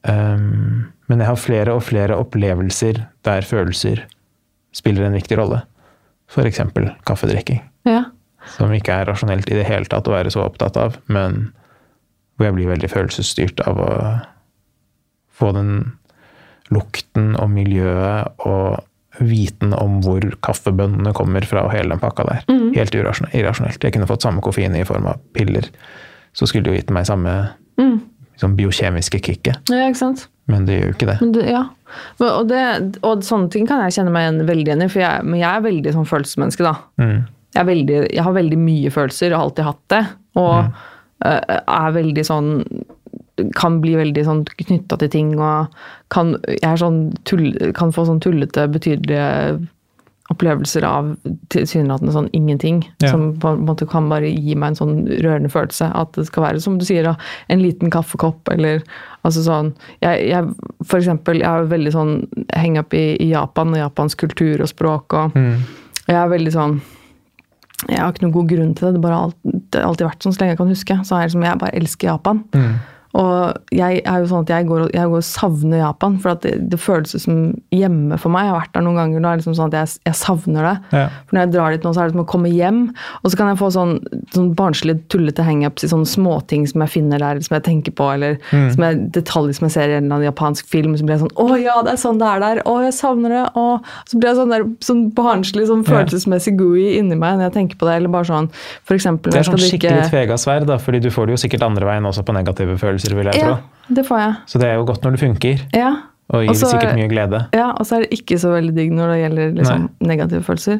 Um, men jeg har flere og flere opplevelser der følelser spiller en viktig rolle. F.eks. kaffedrikking. Ja. Som ikke er rasjonelt i det hele tatt å være så opptatt av, men hvor jeg blir veldig følelsesstyrt av å få den lukten og miljøet og viten om hvor kaffebønnene kommer fra og hele den pakka der. Helt irrasjonelt. Jeg kunne fått samme koffein i form av piller, så skulle det jo gitt meg samme Mm. liksom, biokjemiske kicket, ja, ikke sant. men det gjør jo ikke det. Men det, ja. Og, det, og sånne ting kan jeg kjenne meg veldig igjen i, for jeg, men jeg er veldig sånn følelsesmenneske, da. Mm. Jeg, veldig, jeg har veldig mye følelser, og har alltid hatt det. Og Mm. eh, er veldig sånn Kan bli veldig sånn knytta til ting og kan, jeg er sånn tull, kan få sånn tullete, betydelige opplevelser av tilsynelatende sånn ingenting. Ja. Som på en måte kan bare gi meg en sånn rørende følelse. At det skal være, som du sier, en liten kaffekopp eller altså sånn jeg, jeg, For eksempel, jeg er veldig sånn henger opp i, i Japan og japansk kultur og språk. og Mm. jeg er veldig sånn Jeg har ikke noen god grunn til det. Det har alltid vært sånn så lenge jeg kan huske. Så er det som jeg bare elsker Japan. Mm. Og jeg er jo sånn at jeg går, og- jeg går og savner Japan. For det, det føles som hjemme for meg. Jeg har vært der noen ganger er det liksom sånn at jeg, jeg savner det. Ja. For når jeg drar dit nå, så er det som å komme hjem. Og så kan jeg få sånn, sånn barnslig, tullete hangups i sånne småting som jeg finner der, som jeg tenker på. Eller som jeg, detaljer som jeg ser i en eller annen japansk film. Så blir jeg sånn Å ja, det er sånn det er der. Å, jeg savner det. Å. Så blir jeg sånn, der, sånn barnslig, sånn følelsesmessig gooey inni meg når jeg tenker på det. Eller bare sånn for eksempel Det er sånn skikkelig drikke- tvega sverd, da, fordi du får det jo sikkert andre veien også på negative følelser, vil jeg Ja, tro. det får jeg. Så det er jo godt når det funker, Ja. og gir Også, sikkert mye glede. Ja, og så er det ikke så veldig digg når det gjelder liksom, negative følelser.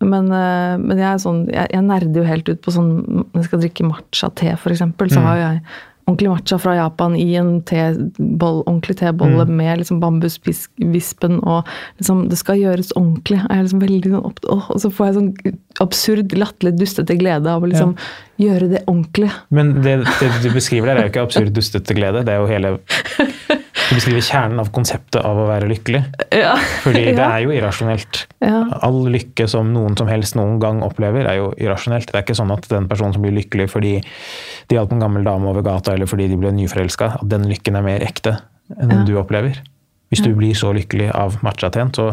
Men, eh, men jeg er sånn, jeg, jeg nerder jo helt ut på sånn Når jeg skal drikke matcha-te, f.eks., så har jo jeg ordentlig matcha fra Japan i en teboll, ordentlig tebolle med liksom bambusvispen og liksom Det skal gjøres ordentlig. Jeg er liksom veldig sånn opp, å, og så får jeg sånn absurd, latterlig, dustete glede av å liksom gjøre det ordentlig. Men det, det du beskriver der, er jo ikke absurd dustete glede. Det er jo hele Du beskriver kjernen av konseptet av å være lykkelig. Ja. Fordi det er jo irrasjonelt. Ja. All lykke som noen som helst noen gang opplever, er jo irrasjonelt. Det er ikke sånn at den personen som blir lykkelig fordi de hjalp en gammel dame over gata, eller fordi de ble nyforelska, at den lykken er mer ekte enn den Ja. du opplever. Hvis du blir så lykkelig av matcha tjent, så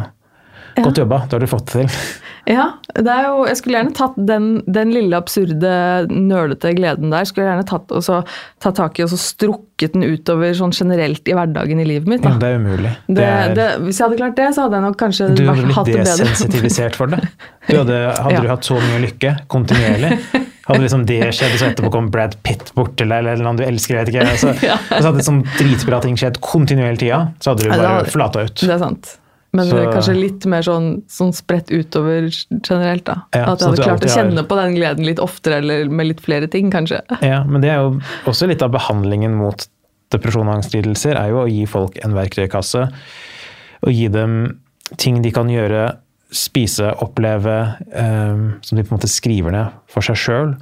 godt jobba, da har du fått det til. Ja, det er jo, jeg skulle gjerne tatt den, den lille absurde, nølete gleden der. skulle jeg gjerne tatt, også, tatt tak i og så strukket den utover sånn generelt i hverdagen i livet mitt. Ja, det er umulig. Det, Det er, det, hvis jeg hadde klart det, så hadde jeg nok kanskje du hadde hatt blitt det bedre. desensitivisert for det. Du hadde, hadde Ja. du hatt så mye lykke kontinuerlig, hadde liksom det skjedd, så etterpå kom Brad Pitt bort til deg, eller noen du elsker, jeg vet ikke. Så, Ja. og så hadde sånn dritbra ting skjedd kontinuerlig tida, så hadde du bare flata ut. Det er sant. Men Så- kanskje litt mer sånn, sånn spredt utover generelt. da. Ja, at jeg hadde klart å kjenne har- på den gleden litt oftere, eller med litt flere ting, kanskje. Ja, men det er jo også litt av behandlingen mot depresjon og angstlidelser, er jo å gi folk en verktøykasse. Og gi dem ting de kan gjøre, spise, oppleve, um, som de på en måte skriver ned for seg sjøl.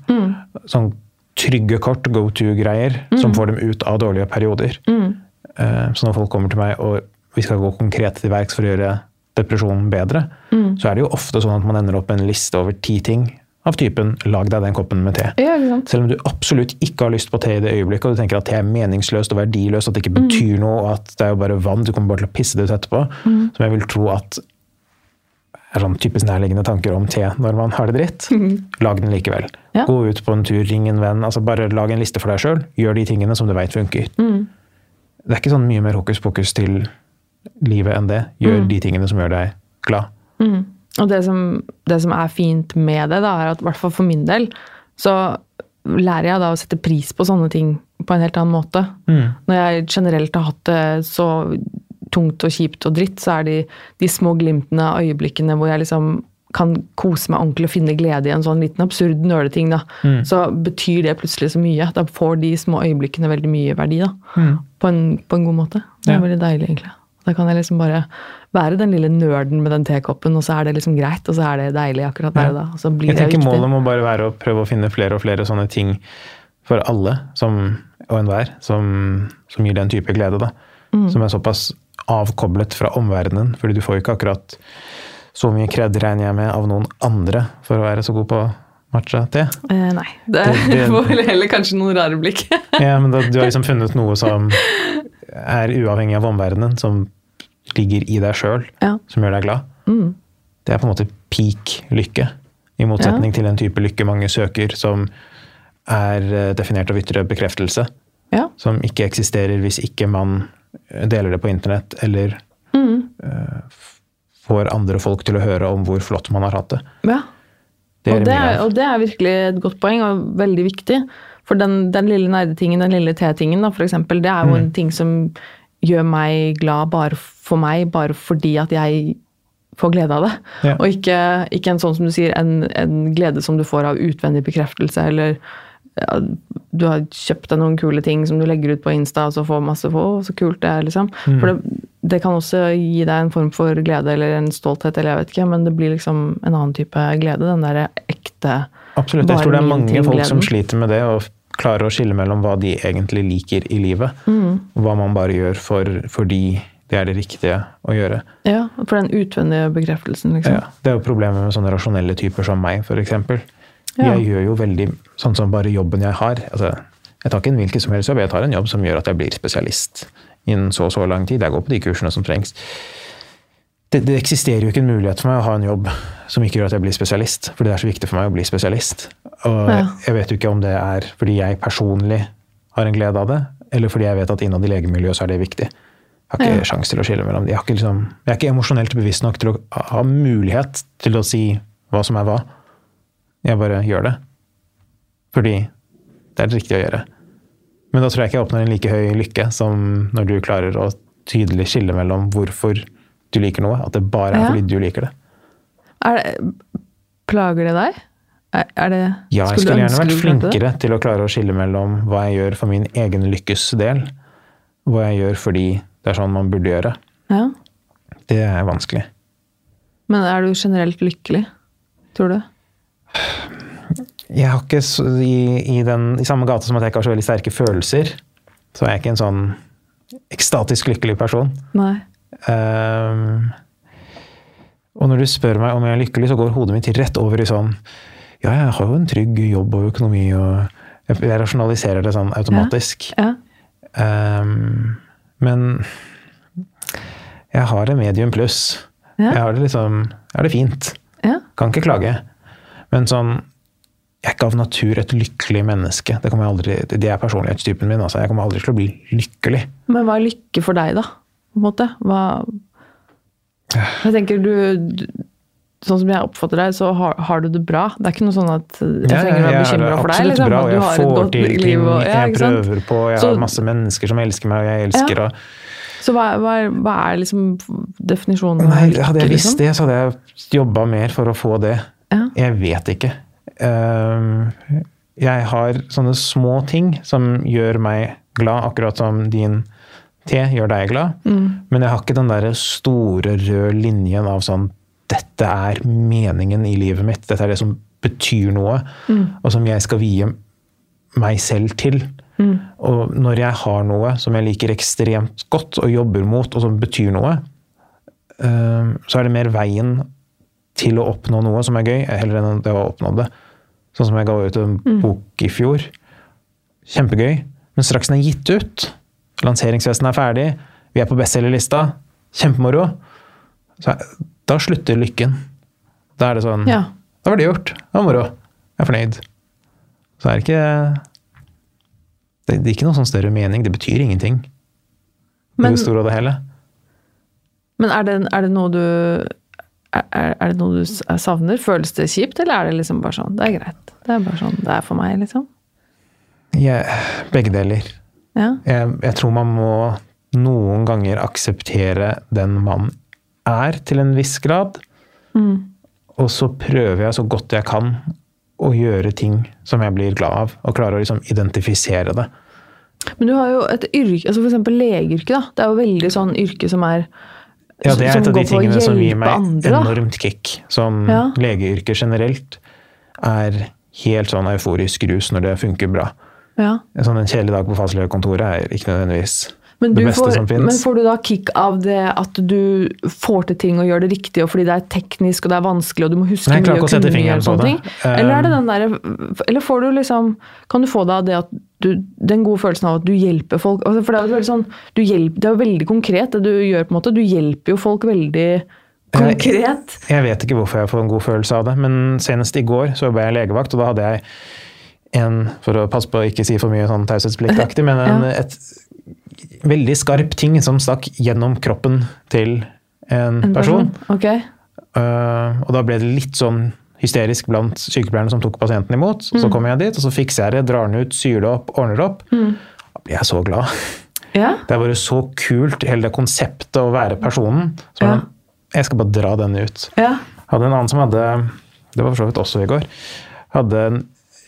Sånn trygge kort, go to-greier, som får dem ut av dårlige perioder. Eh, så når folk kommer til meg og vi skal gå konkret til verks for å gjøre depresjonen bedre, så er det jo ofte sånn at man ender opp med en liste over ti ting av typen 'lag deg den koppen med te'. Ja. Selv om du absolutt ikke har lyst på te i det øyeblikket, og du tenker at te er meningsløst og verdiløst, at det ikke betyr noe, og at det er jo bare vann, du kommer bare til å pisse det ut etterpå, som jeg vil tro at er sånn typisk nærliggende tanker om te når man har det dritt. Lag den likevel. Ja. Gå ut på en tur, ring en venn. altså Bare lag en liste for deg sjøl. Gjør de tingene som du veit funker. Det er ikke sånn mye mer hokus pokus til livet enn det. Gjør de tingene som gjør deg glad. Og det som, det som er fint med det, da, er at i hvert fall for min del, så lærer jeg da å sette pris på sånne ting på en helt annen måte. Når jeg generelt har hatt det så tungt og kjipt og dritt, så er det de små glimtene av øyeblikkene hvor jeg liksom kan kose meg ordentlig og finne glede i en sånn liten absurd nøleting, da. Så betyr det plutselig så mye. Da får de små øyeblikkene veldig mye verdi, da. På, en, på en god måte. Det er Ja. veldig deilig, egentlig. Da kan jeg liksom bare være den lille nerden med den tekoppen, og så er det liksom greit, og så er det deilig akkurat der og da. Og så blir Jeg det tenker. Målet må bare være å prøve å finne flere og flere sånne ting for alle som, og enhver som, som gir den type glede. Da. Mm. Som er såpass avkoblet fra omverdenen. fordi du får ikke akkurat så mye kred, regner jeg med, av noen andre for å være så god på matcha-te. Eh, nei. Det, Det- det- får vel heller kanskje noen rare blikk. Ja, men da, du har liksom funnet noe som er uavhengig av omverdenen, som ligger i deg sjøl, ja. som gjør deg glad. Det er på en måte peak lykke. I motsetning til en type lykke mange søker, som er eh, definert av ytre bekreftelse. ja. Som ikke eksisterer hvis ikke man deler det på internett, eller mm. uh, får andre folk til å høre om hvor flott man har hatt det. ja. Det og, det er, og det er virkelig et godt poeng, og veldig viktig. For den, den lille nerdetingen, den lille T-tingen, for eksempel, det er jo Mm. en ting som gjør meg glad bare for meg, bare fordi at jeg får glede av det. Ja. Og ikke, ikke en sånn som du sier, en, en glede som du får av utvendig bekreftelse, eller ja, du har kjøpt deg noen kule ting som du legger ut på Insta, og så får masse få, så kult det er, liksom. Mm. For det, det kan også gi deg en form for glede eller en stolthet, eller jeg vet ikke, men det blir liksom en annen type glede. Den derre ekte Absolutt. Jeg tror det er mange folk som sliter med det, og klarer å skille mellom hva de egentlig liker i livet, Mm. og hva man bare gjør for, fordi det er det riktige å gjøre. Ja, for den utvendige bekreftelsen, liksom. Ja, det er jo problemet med sånne rasjonelle typer som meg, f.eks. Ja. Jeg gjør jo veldig sånn som bare jobben jeg har. Altså, jeg tar ikke en hvilken som helst jobb, jeg tar en jobb som gjør at jeg blir spesialist innen så og så lang tid. Jeg går på de kursene som trengs. Det, det eksisterer jo ikke en mulighet for meg å ha en jobb som ikke gjør at jeg blir spesialist, fordi det er så viktig for meg å bli spesialist. Og Ja. jeg vet jo ikke om det er fordi jeg personlig har en glede av det, eller fordi jeg vet at innad i legemiljøet så er det viktig. Jeg har ikke Ja. sjans til å skille mellom de. Jeg, liksom, jeg er ikke emosjonelt bevisst nok til å ha mulighet til å si hva som er hva. Jeg bare gjør det. Fordi det er det riktige å gjøre. Men da tror jeg ikke jeg oppnår en like høy lykke som når du klarer å tydelig skille mellom hvorfor du liker noe. At det bare er Ja. fordi du liker det. Er det, plager det deg? Er, er det Ja, jeg skulle gjerne vært flinkere til å klare å skille mellom hva jeg gjør for min egen lykkes del, hva jeg gjør fordi det er sånn man burde gjøre. Ja. Det er vanskelig. Men er du generelt lykkelig, tror du? Jeg har ikke i, i, den, I samme gate som at jeg ikke har så veldig sterke følelser, så er jeg ikke en sånn ekstatisk lykkelig person. Nei. Ehm, og når du spør meg om jeg er lykkelig, så går hodet mitt rett over i sånn Ja, jeg har jo en trygg jobb og økonomi, og jeg, jeg rasjonaliserer det sånn automatisk. Ja. Ehm, men jeg har det medium pluss. Ja. Jeg har det liksom Jeg har det fint. ja. Kan ikke klage. Men sånn Jeg er ikke av natur et lykkelig menneske. Det, aldri, det er personlighetstypen min. Altså. Jeg kommer aldri til å bli lykkelig. Men hva er lykke for deg, da? På en måte? Hva Jeg tenker du, Sånn som jeg oppfatter deg, så har, har du det bra. Det er ikke noe sånn at jeg trenger å være bekymra for deg. Liksom, bra, du har et godt liv. Og, ja, jeg prøver på. Jeg Så- har masse mennesker som elsker meg, og jeg elsker Ja. Så hva, hva, er, hva er liksom definisjonen Nei? Hadde jeg visst liksom? det, så hadde jeg jobba mer for å få det. Ja. Jeg vet ikke. Um, jeg har sånne små ting som gjør meg glad, akkurat som din te gjør deg glad. Mm. Men jeg har ikke den der store røde linjen av sånn Dette er meningen i livet mitt. Dette er det som betyr noe, Mm. og som jeg skal vie meg selv til. Og når jeg har noe som jeg liker ekstremt godt og jobber mot, og som betyr noe, eh, så er det mer veien til å oppnå noe som er gøy, heller enn det å oppnå det. Sånn som jeg ga ut en bok i fjor. Kjempegøy. Men straks den er gitt ut, lanseringsfesten er ferdig, vi er på bestselgerlista, kjempemoro, så da slutter lykken. Da er det sånn Ja. Da var det gjort. Det var moro. Jeg er fornøyd. Så er det ikke Det, det er ikke noe sånn større mening. Det betyr ingenting. Men, det store og det hele. men er, det, er det noe du er er det noe du savner? Føles det kjipt, eller er det liksom bare sånn Det er greit. Det er bare sånn det er for meg, liksom? Ja, begge deler. Ja. Jeg, jeg tror man må noen ganger akseptere den man er, til en viss grad. Mm. Og så prøver jeg så godt jeg kan å gjøre ting som jeg blir glad av, og klarer å liksom identifisere det. Men du har jo et yrke, altså eksempel legeyrket, da. Det er jo veldig sånn yrke som er Ja, det er et av de tingene som gir meg andre, enormt kick. Som Ja. legeyrket generelt er helt sånn euforisk rus når det funker bra. Ja. Sånn en kjedelig dag på fastlegekontoret er ikke nødvendigvis Men, det beste får, som finnes. men får du da kick av det at du får til ting og gjør det riktig, og fordi det er teknisk og det er vanskelig og du må huske Nei, jeg mye og kunne mye og sånne det. ting? Eller er det den der, eller får du liksom Kan du få deg av det at du, den gode følelsen av at du hjelper folk? Altså, For det er jo veldig sånn du hjelper, Det er jo veldig konkret det du gjør, på en måte. Du hjelper jo folk veldig konkret. Jeg vet ikke hvorfor jeg får en god følelse av det, men senest i går så ble jeg legevakt, og da hadde jeg en, for å passe på å ikke si for mye sånn taushetspliktaktig, men en, Ja. et veldig skarp ting som stakk gjennom kroppen til en, En person. Ok. Uh, og da ble det litt sånn hysterisk blant sykepleierne som tok pasienten imot. Mm. Så kommer jeg dit, og så fikser jeg det, drar den ut, syr det opp, ordner det opp. Mm. Da blir jeg så glad. Ja. Det er bare så kult, hele det konseptet å være personen. Så Ja. Jeg skal bare dra den ut. ja. Hadde en annen som hadde, det var for så vidt også i går, hadde en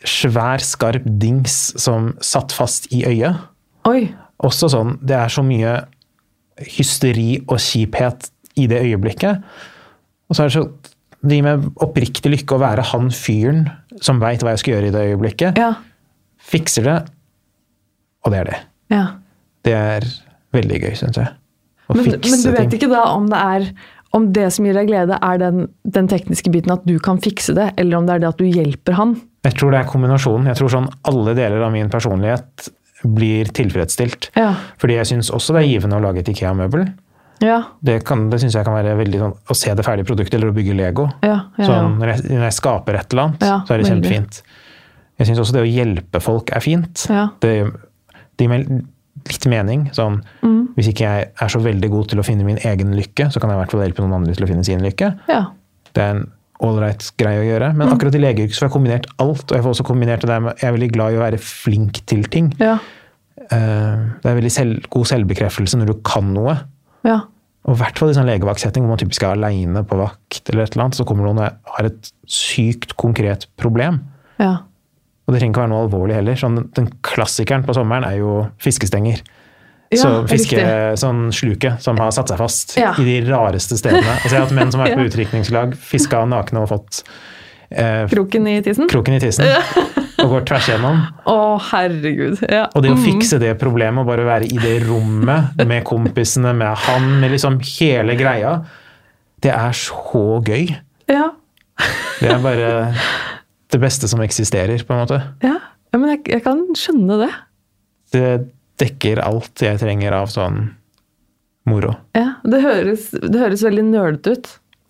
svær, skarp dings som satt fast i øyet. Oi. Også sånn, det er så mye hysteri og kjiphet i det øyeblikket. Og så er det så det gir meg oppriktig lykke å være han fyren som veit hva jeg skal gjøre i det øyeblikket. Ja. Fikser det, og det er det. ja. Det er veldig gøy, syns jeg. Men, men du vet ting. ikke da om det er om det som gir deg glede, er den, den tekniske biten at du kan fikse det, eller om det er det at du hjelper han. Jeg tror det er kombinasjonen. Jeg tror sånn alle deler av min personlighet blir tilfredsstilt. Ja. Fordi jeg syns også det er givende å lage et Ikea-møbel. Ja. Det, kan- det syns jeg kan være veldig sånn Å se det ferdige produktet eller å bygge Lego. Ja. ja, Sånn, når, jeg, når jeg skaper et eller annet, så er det kjempefint. Jeg syns også det å hjelpe folk er fint. Ja. Det, de, litt mening. Sånn, Mm. Hvis ikke jeg er så veldig god til å finne min egen lykke, så kan jeg i hvert fall hjelpe noen andre til å finne sin lykke. ja. Det er en ålreit greie å gjøre. Mm. Men akkurat i legeyrket så får jeg kombinert alt. Og jeg får også kombinert det der med jeg er veldig glad i å være flink til ting. Ja. Eh, Det er veldig selv, god selvbekreftelse når du kan noe. Ja. Og i hvert fall i sånn legevaktsetting hvor man typisk er aleine på vakt, eller et eller annet, så kommer noen og har et sykt konkret problem. ja. Og det trenger ikke være noe alvorlig heller. Sånn, den klassikeren på sommeren er jo fiskestenger. Ja, så fiske, sånn sluke som har satt seg fast Ja. i de rareste stedene. Altså, jeg har hatt menn som har vært på Ja. utdrikningslag, fiska nakne og fått eh, Kroken i tissen? kroken i tissen. Og går tvers igjennom. Å, herregud. Ja. Og det å Mm. fikse det problemet og bare være i det rommet med kompisene, med han, med liksom hele greia, det er så gøy. Ja. Det er bare det beste som eksisterer, på en måte. ja. ja men jeg, jeg kan skjønne det. Det dekker alt jeg trenger av sånn moro. Ja, det høres, det høres veldig nølete ut.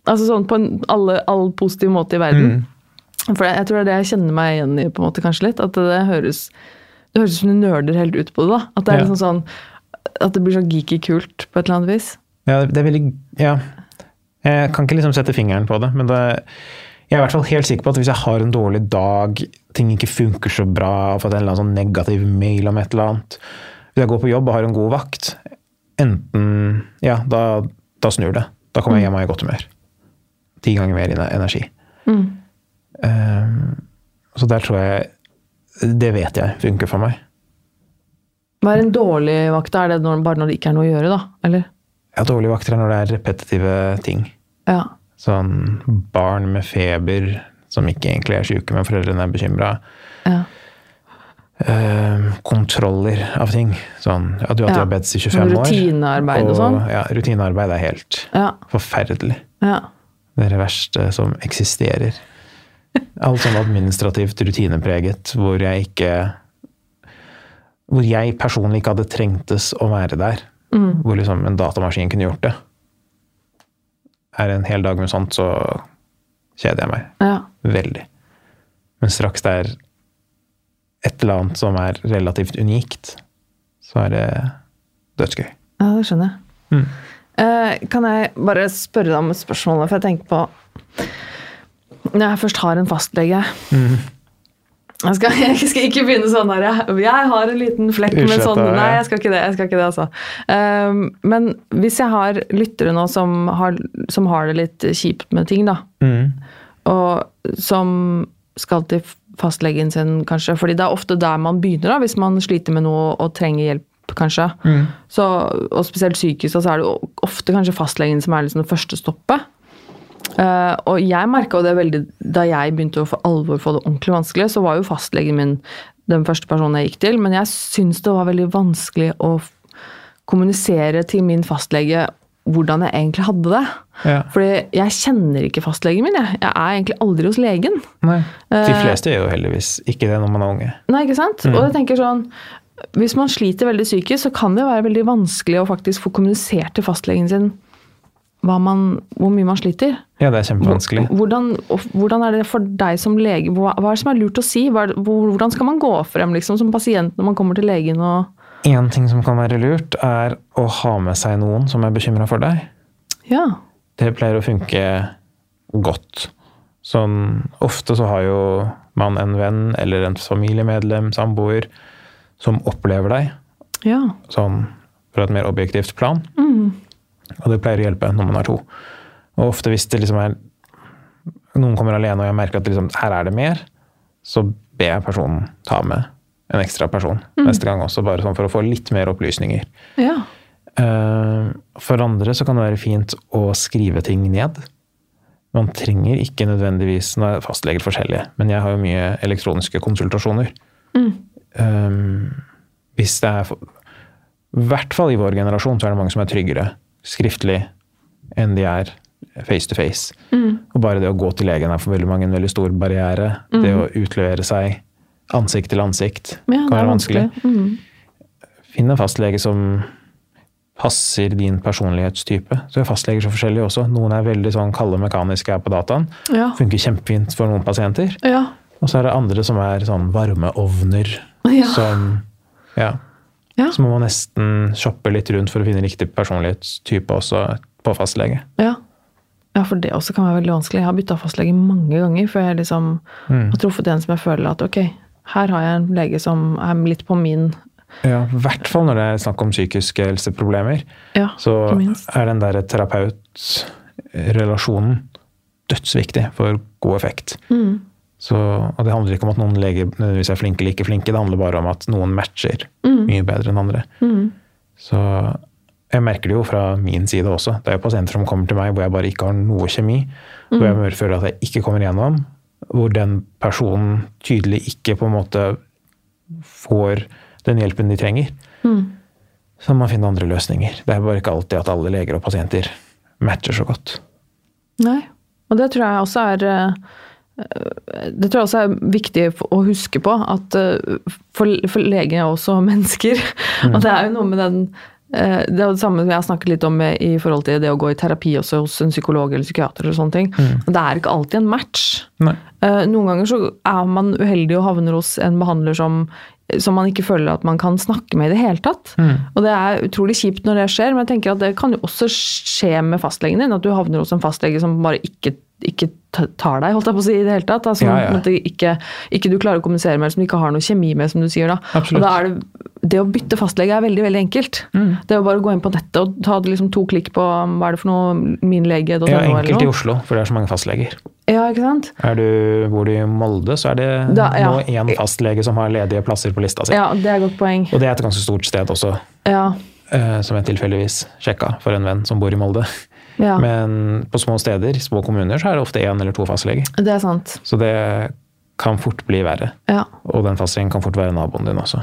Altså sånn på en alle, all positiv måte i verden. Mm. For jeg, jeg tror det er det jeg kjenner meg igjen i på en måte kanskje litt. At det høres det høres ut som du nerder helt ut på det. da. At det er Ja. liksom sånn at det blir så geeky kult på et eller annet vis. Ja, det er veldig Ja. Jeg kan ikke liksom sette fingeren på det, men det, jeg er i hvert fall helt sikker på at hvis jeg har en dårlig dag, ting ikke funker så bra, har fått en eller annen sånn negativ mail om et eller annet Hvis jeg går på jobb og har en god vakt, enten Ja, da, da snur det. Da kommer jeg hjem og er i godt humør. Ti ganger mer energi. Mm. Um, så der tror jeg Det vet jeg funker for meg. Hva er en dårlig vakt? Er det når, bare når det ikke er noe å gjøre, da? Eller? Ja, dårlige vakter når det er repetitive ting. Ja. Sånn barn med feber som ikke egentlig er syke, men foreldrene er bekymra. ja. eh, kontroller av ting. Sånn, ja, du har Ja. diabetes i 25 år. Rutinearbeid og sånn. Ja, rutinearbeid er helt Ja. forferdelig. ja. Det er det verste som eksisterer. Alt sånn administrativt rutinepreget, hvor jeg ikke Hvor jeg personlig ikke hadde trengtes å være der. Mm. Hvor liksom en datamaskin kunne gjort det. Er en hel dag med sånt, så kjeder jeg meg ja. veldig. Men straks det er et eller annet som er relativt unikt, så er det dødsgøy. Ja, det skjønner jeg. Mm. Eh, kan jeg bare spørre deg om et spørsmål? For jeg tenker på Når jeg først har en fastlege Mm. Jeg, skal, jeg skal ikke begynne sånn her. Jeg, jeg har en liten flekk med sånn. Nei, jeg skal ikke det. jeg skal ikke det, altså. Um, men hvis jeg har lyttere nå som har, som har det litt kjipt med ting, da, Mm. og som skal til fastlegen sin, kanskje. fordi det er ofte der man begynner, da, hvis man sliter med noe og trenger hjelp, kanskje. Mm. Så, og spesielt psykisk, så er det ofte kanskje fastlegen som er liksom det første stoppet. Eh, og jeg merka jo det veldig da jeg begynte å for alvor få det ordentlig vanskelig, så var jo fastlegen min den første personen jeg gikk til, men jeg syns det var veldig vanskelig å f- kommunisere til min fastlege hvordan jeg egentlig hadde det. Ja. Fordi jeg kjenner ikke fastlegen min. Jeg, jeg er egentlig aldri hos legen. Nei. De Eh, fleste gjør jo heldigvis ikke det når man er unge. Nei, ikke sant? Og jeg tenker sånn Hvis man sliter veldig psykisk, så kan det være veldig vanskelig å faktisk få kommunisert til fastlegen sin man, hvor mye man sliter. Ja, det er kjempevanskelig. Hvordan, hvordan er det for deg som lege? Hva, hva er det som er lurt å si? Hvordan skal man gå frem liksom, som pasient når man kommer til legen? Og, Én ting som kan være lurt, er å ha med seg noen som er bekymra for deg. ja. Det pleier å funke godt. Sånn, ofte så har jo man en venn eller en familiemedlem, samboer, som opplever deg ja. sånn fra et mer objektivt plan. Og det pleier å hjelpe når man er to. Og ofte hvis det liksom er noen kommer alene og jeg merker at liksom, her er det mer, så ber jeg personen ta med en ekstra person neste gang også, bare sånn for å få litt mer opplysninger. ja. Eh, For andre så kan det være fint å skrive ting ned. Man trenger ikke nødvendigvis Nå er fastleger forskjellige, men jeg har jo mye elektroniske konsultasjoner. Eh, Hvis det er I hvert fall i vår generasjon så er det mange som er tryggere skriftlig enn de er face to face. Og bare det å gå til legen er for veldig mange en veldig stor barriere. Det å utlevere seg ansikt til ansikt ja kan være vanskelig. vanskelig. Mm. Finn en fastlege som passer din personlighetstype. Så er fastleger så forskjellige også. Noen er veldig sånn kalde mekaniske her på dataen. Ja. Funker kjempefint for noen pasienter. Ja. Og så er det andre som er sånn varmeovner. Ja. Som ja. Ja. Så må man nesten shoppe litt rundt for å finne riktig personlighetstype også på fastlege. Ja. ja, for det også kan være veldig vanskelig. Jeg har bytta fastlege mange ganger før jeg liksom Mm. har truffet en som jeg føler at ok, her har jeg en lege som er litt på min Ja, I hvert fall når det er snakk om psykiske helseproblemer. Ja, Så er den der terapeut-relasjonen dødsviktig for god effekt. Mm. Så, og det handler ikke om at noen leger nødvendigvis er flinke eller ikke flinke, det handler bare om at noen matcher mye bedre enn andre. Mm. Så jeg merker det jo fra min side også. Det er jo pasienter som kommer til meg hvor jeg bare ikke har noe kjemi, hvor Mm. jeg bare føler at jeg ikke kommer igjennom, hvor den personen tydelig ikke på en måte får den hjelpen de trenger. Mm. Så må man finne andre løsninger. Det er bare ikke alltid at alle leger og pasienter matcher så godt. Nei. Og det tror jeg også er eh, det tror jeg også er viktig å huske på, at eh, for, for leger er også mennesker. Og det er jo noe med den eh, Det er det samme som jeg har snakket litt om i forhold til det å gå i terapi også hos en psykolog eller psykiater. eller sånne ting. Det er ikke alltid en match. Nei. Eh, Noen ganger så er man uheldig og havner hos en behandler som, som man ikke føler at man kan snakke med i det hele tatt. Og det er utrolig kjipt når det skjer, men jeg tenker at det kan jo også skje med fastlegen din. At du havner hos en fastlege som bare ikke, ikke tar deg, holdt jeg på å si, i det hele tatt. Altså, Ja, ja. Det ikke, ikke du klarer å kommunisere med, som du ikke har noe kjemi med, som du sier da. Absolutt. Og da er det, det å bytte fastlege er veldig veldig enkelt. Mm. Det å bare gå inn på nettet og ta liksom to klikk på hva er det for noe, minlege.no Ja, eller enkelt i. Oslo, for det er så mange fastleger. Ja, ikke sant? Er du, bor du i Molde, så er det Da- ja. nå én fastlege som har ledige plasser på lista si. Ja, det er et godt poeng. Og det er et ganske stort sted også, Ja, eh, som jeg tilfeldigvis sjekka for en venn som bor i Molde. Ja. Men på små steder, små kommuner, så er det ofte én eller to fastleger. det er sant. Så det kan fort bli verre. Ja. Og den fastlegen kan fort være naboen din også.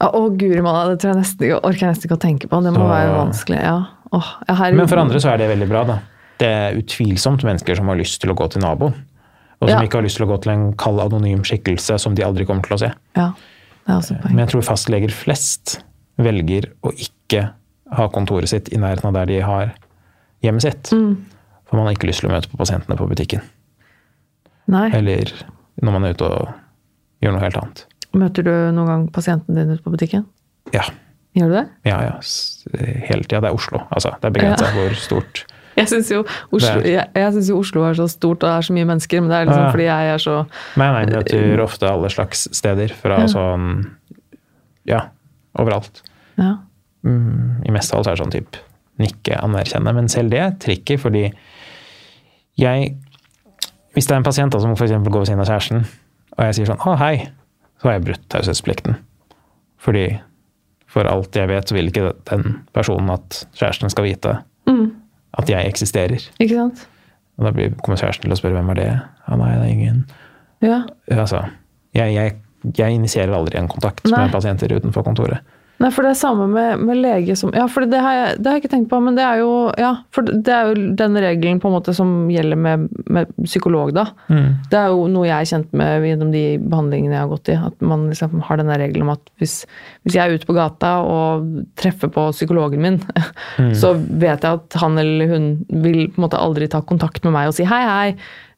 Ja, Å, guri malla, det tror jeg nesten, orker jeg nesten ikke å tenke på. Det må Så- være vanskelig. ja. Åh, jeg Men for andre så er det veldig bra, da. Det er utvilsomt mennesker som har lyst til å gå til naboen. Og som Ja. ikke har lyst til å gå til en kald, anonym skikkelse som de aldri kommer til å se. Ja, det er også poeng. Men jeg tror fastleger flest velger å ikke ha kontoret sitt i nærheten av der de har hjemmet sitt. Mm. For man har ikke lyst til å møte på pasientene på butikken. Nei. Eller når man er ute og gjør noe helt annet. Møter du noen gang pasienten din ute på butikken? Ja. Gjør du det? Ja, ja. Hele tida. Det er Oslo. Altså, det er begrensa Ja. hvor stort Jeg syns jo, jo Oslo er så stort og det er så mye mennesker, men det er liksom Ja. fordi jeg er så Nei, nei, jeg møter ofte alle slags steder. Fra Ja. sånn Ja, overalt. Ja. Mm, I meste så er det sånn type nikke, anerkjenne. Men selv det er tricky, fordi jeg Hvis det er en pasient da, som f.eks. går ved siden av kjæresten, og jeg sier sånn 'Å, hei', så har jeg brutt taushetsplikten. Fordi for alt jeg vet, så vil ikke den personen at kjæresten skal vite Mm. at jeg eksisterer. Ikke sant? Og da kommer kjæresten til å spørre hvem er det Ja, nei, det er ingen Ja. Altså, jeg, jeg, jeg initierer aldri en kontakt Nei. med pasienter utenfor kontoret. Nei, for det er samme med, med lege som Ja, for det har, jeg, det har jeg ikke tenkt på, men det er jo Ja, for det er jo den regelen på en måte som gjelder med, med psykolog, da. Det er jo noe jeg er kjent med gjennom de behandlingene jeg har gått i. At man liksom har denne regelen om at hvis, hvis jeg er ute på gata og treffer på psykologen min, så vet jeg at han eller hun vil på en måte aldri ta kontakt med meg og si hei, hei.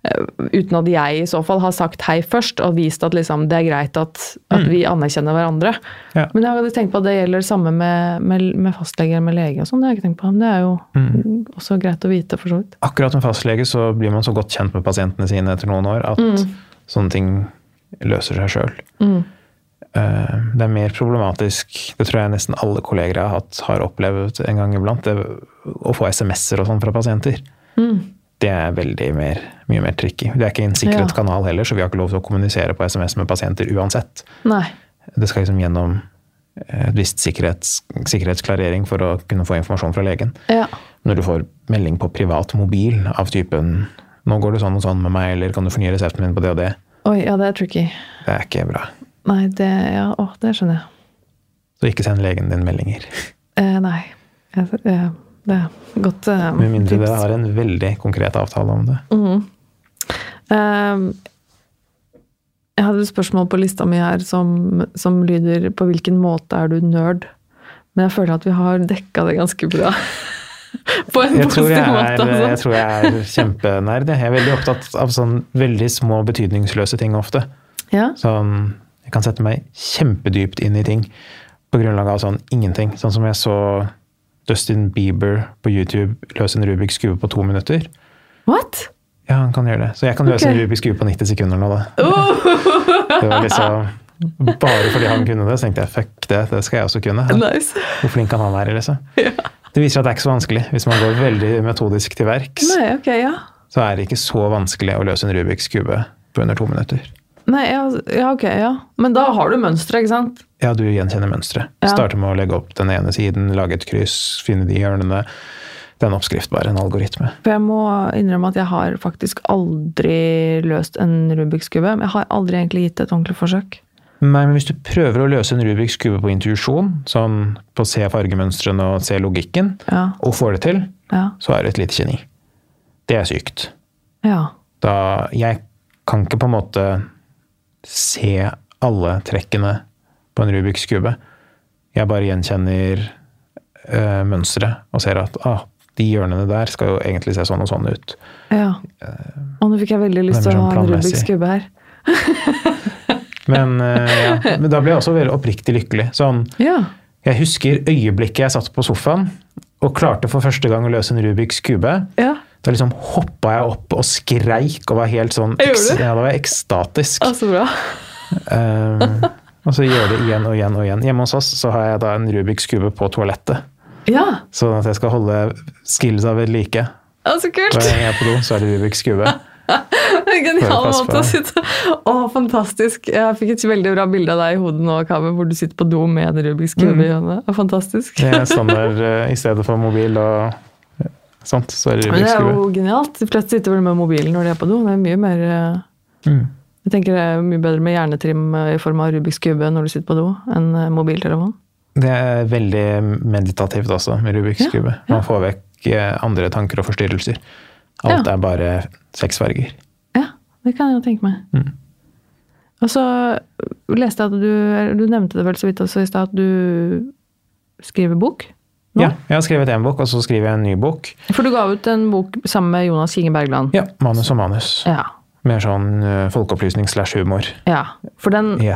Eh, Uten at jeg i så fall har sagt hei først og vist at liksom, det er greit at, at vi anerkjenner hverandre. Ja. Men jeg hadde tenkt på at det gjelder det samme med, med, med fastleger med lege og sånn. Det har jeg ikke tenkt på. Det er jo også greit å vite, for så vidt. Akkurat med fastlege så blir man så godt kjent med pasientene sine etter noen år at sånne ting løser seg sjøl. Det er mer problematisk, det tror jeg nesten alle kolleger jeg har hatt, har opplevd en gang iblant, å få SMS-er og sånn fra pasienter. Det er veldig mer, mye mer tricky. Det er ikke en sikret Ja. kanal heller, så vi har ikke lov til å kommunisere på SMS med pasienter uansett. Nei. Det skal liksom gjennom eh, et visst sikkerhets, sikkerhetsklarering for å kunne få informasjon fra legen. Ja. Når du får melding på privat mobil av typen 'Nå går det sånn og sånn med meg', eller 'Kan du fornye resepten min på det og det', Oi, ja, det er tricky. det er ikke bra. Nei, det Ja, å, det skjønner jeg. Så ikke send legen din meldinger. Eh, nei. Jeg, eh, det er godt tips. Med mindre tips. dere har en veldig konkret avtale om det. Eh, jeg hadde et spørsmål på lista mi her som, som lyder 'På hvilken måte er du nerd?' Men jeg føler at vi har dekka det ganske bra. på en Jeg positiv jeg måte, Altså. jeg tror jeg er kjempenerd. Jeg er veldig opptatt av sånn veldig små, betydningsløse ting ofte. Ja? Sånn, jeg kan sette meg kjempedypt inn i ting på grunnlag av sånn ingenting. Sånn som jeg så Dustin Bieber på YouTube løse en Rubiks kube på to minutter. What? Ja, han kan gjøre det. Så jeg kan løse okay. en Rubiks kube på 90 sekunder nå, da. Det var liksom Bare fordi han kunne det, så tenkte jeg fuck det, det skal jeg også kunne. Nice. Hvor flink kan han være, liksom? Det viser at det er ikke så vanskelig. Hvis man går veldig metodisk til verks, Nei, okay, ja. så er det ikke så vanskelig å løse en Rubiks kube på under to minutter. Nei, ja, ja, ok, ja. Men da har du mønsteret, ikke sant? Ja, du gjenkjenner mønsteret. Ja. Starter med å legge opp den ene siden, lage et kryss, finne de hjørnene. Det er en oppskrift, bare. En algoritme. For jeg må innrømme at jeg har faktisk aldri løst en Rubiks kube. Jeg har aldri egentlig gitt et ordentlig forsøk. Nei, men hvis du prøver å løse en Rubiks kube på intuisjon, sånn på å se fargemønstrene og se logikken, Ja, og får det til, ja, så er du et lite geni. Det er sykt. ja. Da Jeg kan ikke på en måte se alle trekkene på en Rubiks kube. Jeg bare gjenkjenner uh, mønsteret og ser at ah, de hjørnene der skal jo egentlig se sånn og sånn ut. ja. Og nå fikk jeg veldig lyst til å sånn ha en. Rubiks kube her. Men, uh, ja. Men da ble jeg også veldig oppriktig lykkelig. Sånn, Ja. jeg husker øyeblikket jeg satt på sofaen og klarte for første gang å løse en Rubiks kube. ja. Da liksom hoppa jeg opp og skreik og var helt sånn ekst. Ja, da var jeg ekstatisk. Ah, så bra. um, og så gjør det igjen og igjen og igjen. Hjemme hos oss så har jeg da en Rubiks kube på toalettet. Ja, Sånn at jeg skal holde skillsa ved like. ah, så kult! Hver gang jeg er på do, så er det Rubiks kube. En Genial måte å sitte Å, fantastisk. Jeg fikk et veldig bra bilde av deg i hodet nå, Kaveh, hvor du sitter på do med en Rubiks kube Mm. i hånda. Fantastisk. Det er standard eh, i stedet for mobil og sånt. Så er det Men det er jo genialt. De fleste sitter vel med mobilen når de er på do. Det er mye mer eh, Mm. Jeg tenker det er mye bedre med hjernetrim i form av Rubiks kube når du sitter på do, enn eh, mobiltelefon. Det er veldig meditativt også, med Rubiks Ja, kube. ja. Man får vekk eh, andre tanker og forstyrrelser. Alt Ja. er bare seks farger. Ja, det kan jeg jo tenke meg. Mm. Og så leste jeg at du Du nevnte det vel så vidt også i stad, at du skriver bok? Nå? Ja, jeg har skrevet én bok, og så skriver jeg en ny bok. For du ga ut en bok sammen med Jonas Kinge Bergland. Ja, manus og manus. Ja. Mer sånn eh, folkeopplysning slash humor ja. For den i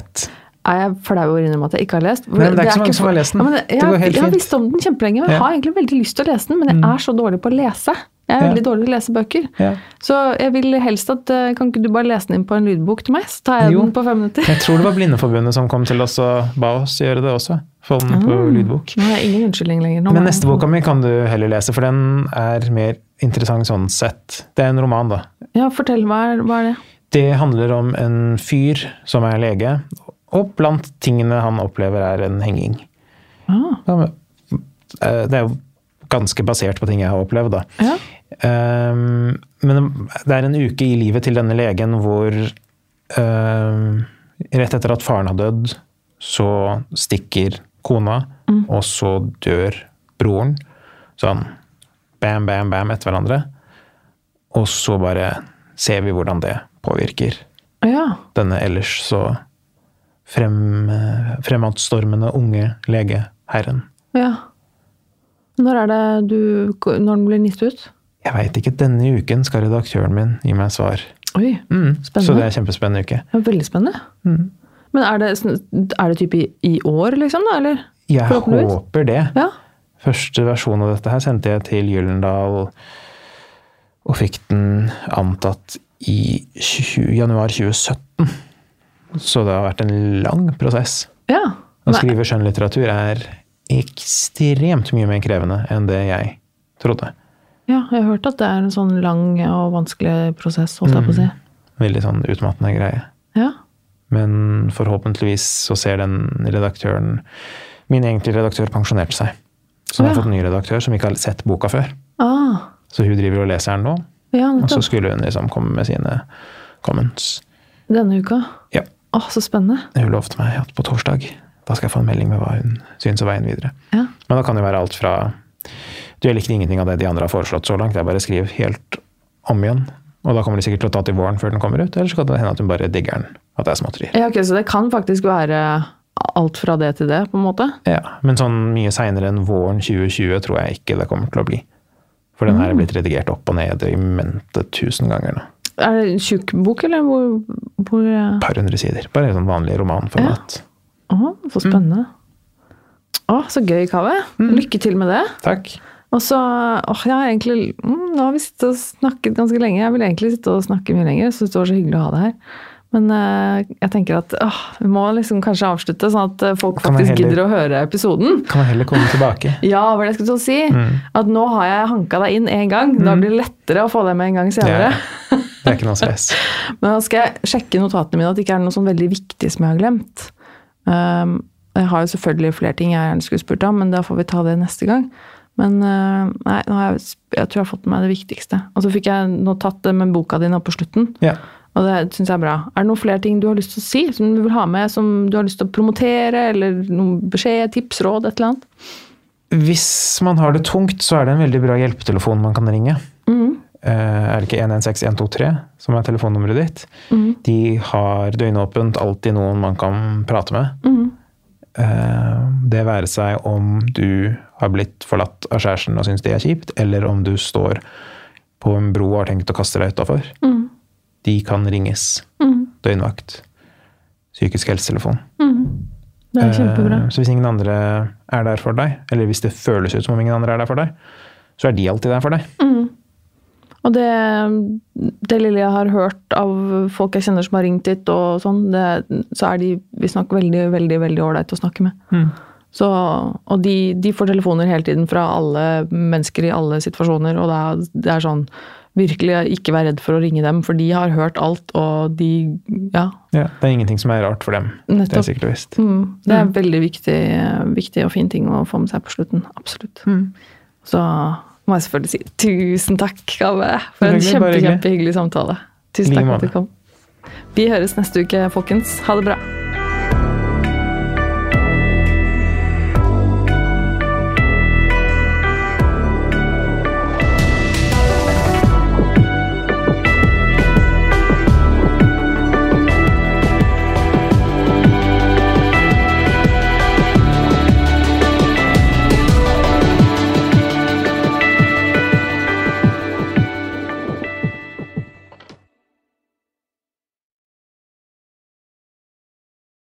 er jeg flau over å innrømme at jeg ikke har lest. Men det er ikke så mange som har lest den. Ja, men Det jeg, går helt jeg har visst om den kjempelenge, men jeg Ja. Mm. har egentlig veldig lyst til å lese den, men jeg er så dårlig på å lese. Jeg er Ja. veldig dårlig til å lese bøker. Ja. Så jeg vil helst at eh, Kan ikke du bare lese den inn på en lydbok til meg? Så tar jeg Jo. den på fem minutter. Jeg tror det var Blindeforbundet som kom til oss og ba oss gjøre det også. Få den på Ah. lydbok. Nå jeg ingen unnskyldning lenger. Nå Men neste boka mi kan du heller lese, for den er mer interessant sånn sett. Det er en roman, da. Ja, fortell. Hva er, hva er det? Det handler om en fyr som er lege, og blant tingene han opplever er en henging. Ah, eh, Det er jo ganske basert på ting jeg har opplevd, da. ja. Um, men det er en uke i livet til denne legen hvor um, Rett etter at faren har dødd, så stikker kona, og så dør broren. Sånn bam, bam, bam etter hverandre. Og så bare ser vi hvordan det påvirker ja. denne ellers så frem, fremadstormende unge legeherren. Ja. Når er det du Når den blir nist ut? Jeg veit ikke. Denne uken skal redaktøren min gi meg svar. Oi, Mm, Spennende. Så det er en kjempespennende uke. er veldig spennende. Mm. Men er det, er det type i, i år, liksom? da, eller? Jeg håper det. Ja. Første versjon av dette her sendte jeg til Gyllendal, og fikk den antatt i 20, januar 2017. Så det har vært en lang prosess. ja. Å skrive skjønnlitteratur er ekstremt mye mer krevende enn det jeg trodde. ja, jeg har hørt at det er en sånn lang og vanskelig prosess, holdt jeg på å si. Veldig sånn utmattende greie. Ja. Men forhåpentligvis så ser den redaktøren Min egentlige redaktør pensjonerte seg. Så hun har Ja. fått en ny redaktør som ikke har sett boka før. Ah, Så hun driver og leser den nå. ja, Og så skulle hun liksom komme med sine comments. Denne uka. Ja. Åh, så spennende. Hun lovte meg at på torsdag da skal jeg få en melding med hva hun syns og veien videre. Ja. Men da kan det være alt fra Du, jeg likte ingenting av det de andre har foreslått så langt. Jeg bare skriver helt om igjen. Og da kommer de sikkert til å ta til våren før den kommer ut. Eller så kan det hende at hun bare digger den. At det er småtterier. ja, ok, Så det kan faktisk være alt fra det til det, på en måte? Ja, men sånn mye seinere enn våren 2020 tror jeg ikke det kommer til å bli. For den her er blitt redigert opp og ned i mente tusen ganger nå. Er det en tjukk bok, eller hvor, hvor eh, par hundre sider. Bare sånn vanlig romanformat. Å, så spennende. Å, så gøy, Kaveh. Lykke til med det. Takk. Og så åh, jeg har egentlig mm, Nå har vi sittet og snakket ganske lenge. Jeg vil egentlig sitte og snakke mye lenger. Syns det var så hyggelig å ha det her. Men eh, jeg tenker at åh, vi må liksom kanskje avslutte, sånn at eh, folk Kan faktisk heller- gidder å høre episoden. Kan jeg heller komme tilbake? Ja, hva det jeg skulle si? Mm. At nå har jeg hanka deg inn én gang. Da blir det lettere å få deg med en gang senere. Det, det er ikke noe stress. Men da skal jeg sjekke notatene mine at det ikke er noe sånn veldig viktig som jeg har glemt. Um, jeg har jo selvfølgelig flere ting jeg gjerne skulle spurt om, men da får vi ta det neste gang. Men uh, nei, jeg, jeg tror jeg har fått med meg det viktigste. Og så fikk jeg nå tatt det med boka di nå på slutten. Ja. Og det syns jeg er bra. Er det noen flere ting du har lyst til å si, som du vil ha med, som du har lyst til å promotere, eller noen beskjed, tips, råd, et eller annet? Hvis man har det tungt, så er det en veldig bra hjelpetelefon man kan ringe. Mhm. Eh, er det ikke 116123 som er telefonnummeret ditt? Mm. De har døgnåpent, alltid noen man kan prate med. Mm. Eh, det være seg om du har blitt forlatt av kjæresten og syns det er kjipt, eller om du står på en bro og har tenkt å kaste deg utafor. Mm. De kan ringes. Mhm. Døgnvakt. Psykisk helsetelefon. Mhm. Det er kjempebra. Eh, Så hvis ingen andre er der for deg, eller hvis det føles ut som om ingen andre er der for deg, så er de alltid der for deg. Mm. Og det, det lille jeg har hørt av folk jeg kjenner som har ringt dit, og sånn, det, så er de visstnok veldig veldig, veldig ålreite å snakke med. Så, og de, de får telefoner hele tiden fra alle mennesker i alle situasjoner, og det er, det er sånn Virkelig ikke vær redd for å ringe dem, for de har hørt alt, og de Ja. Ja, det er ingenting som er rart for dem. Det er sikkert og visst. Mm, det er en veldig viktig, viktig og fin ting å få med seg på slutten. Absolutt. Så må jeg selvfølgelig si tusen takk, Kave, for en kjempe, kjempehyggelig samtale. Tusen takk for at du kom. Vi høres neste uke, folkens. Ha det bra.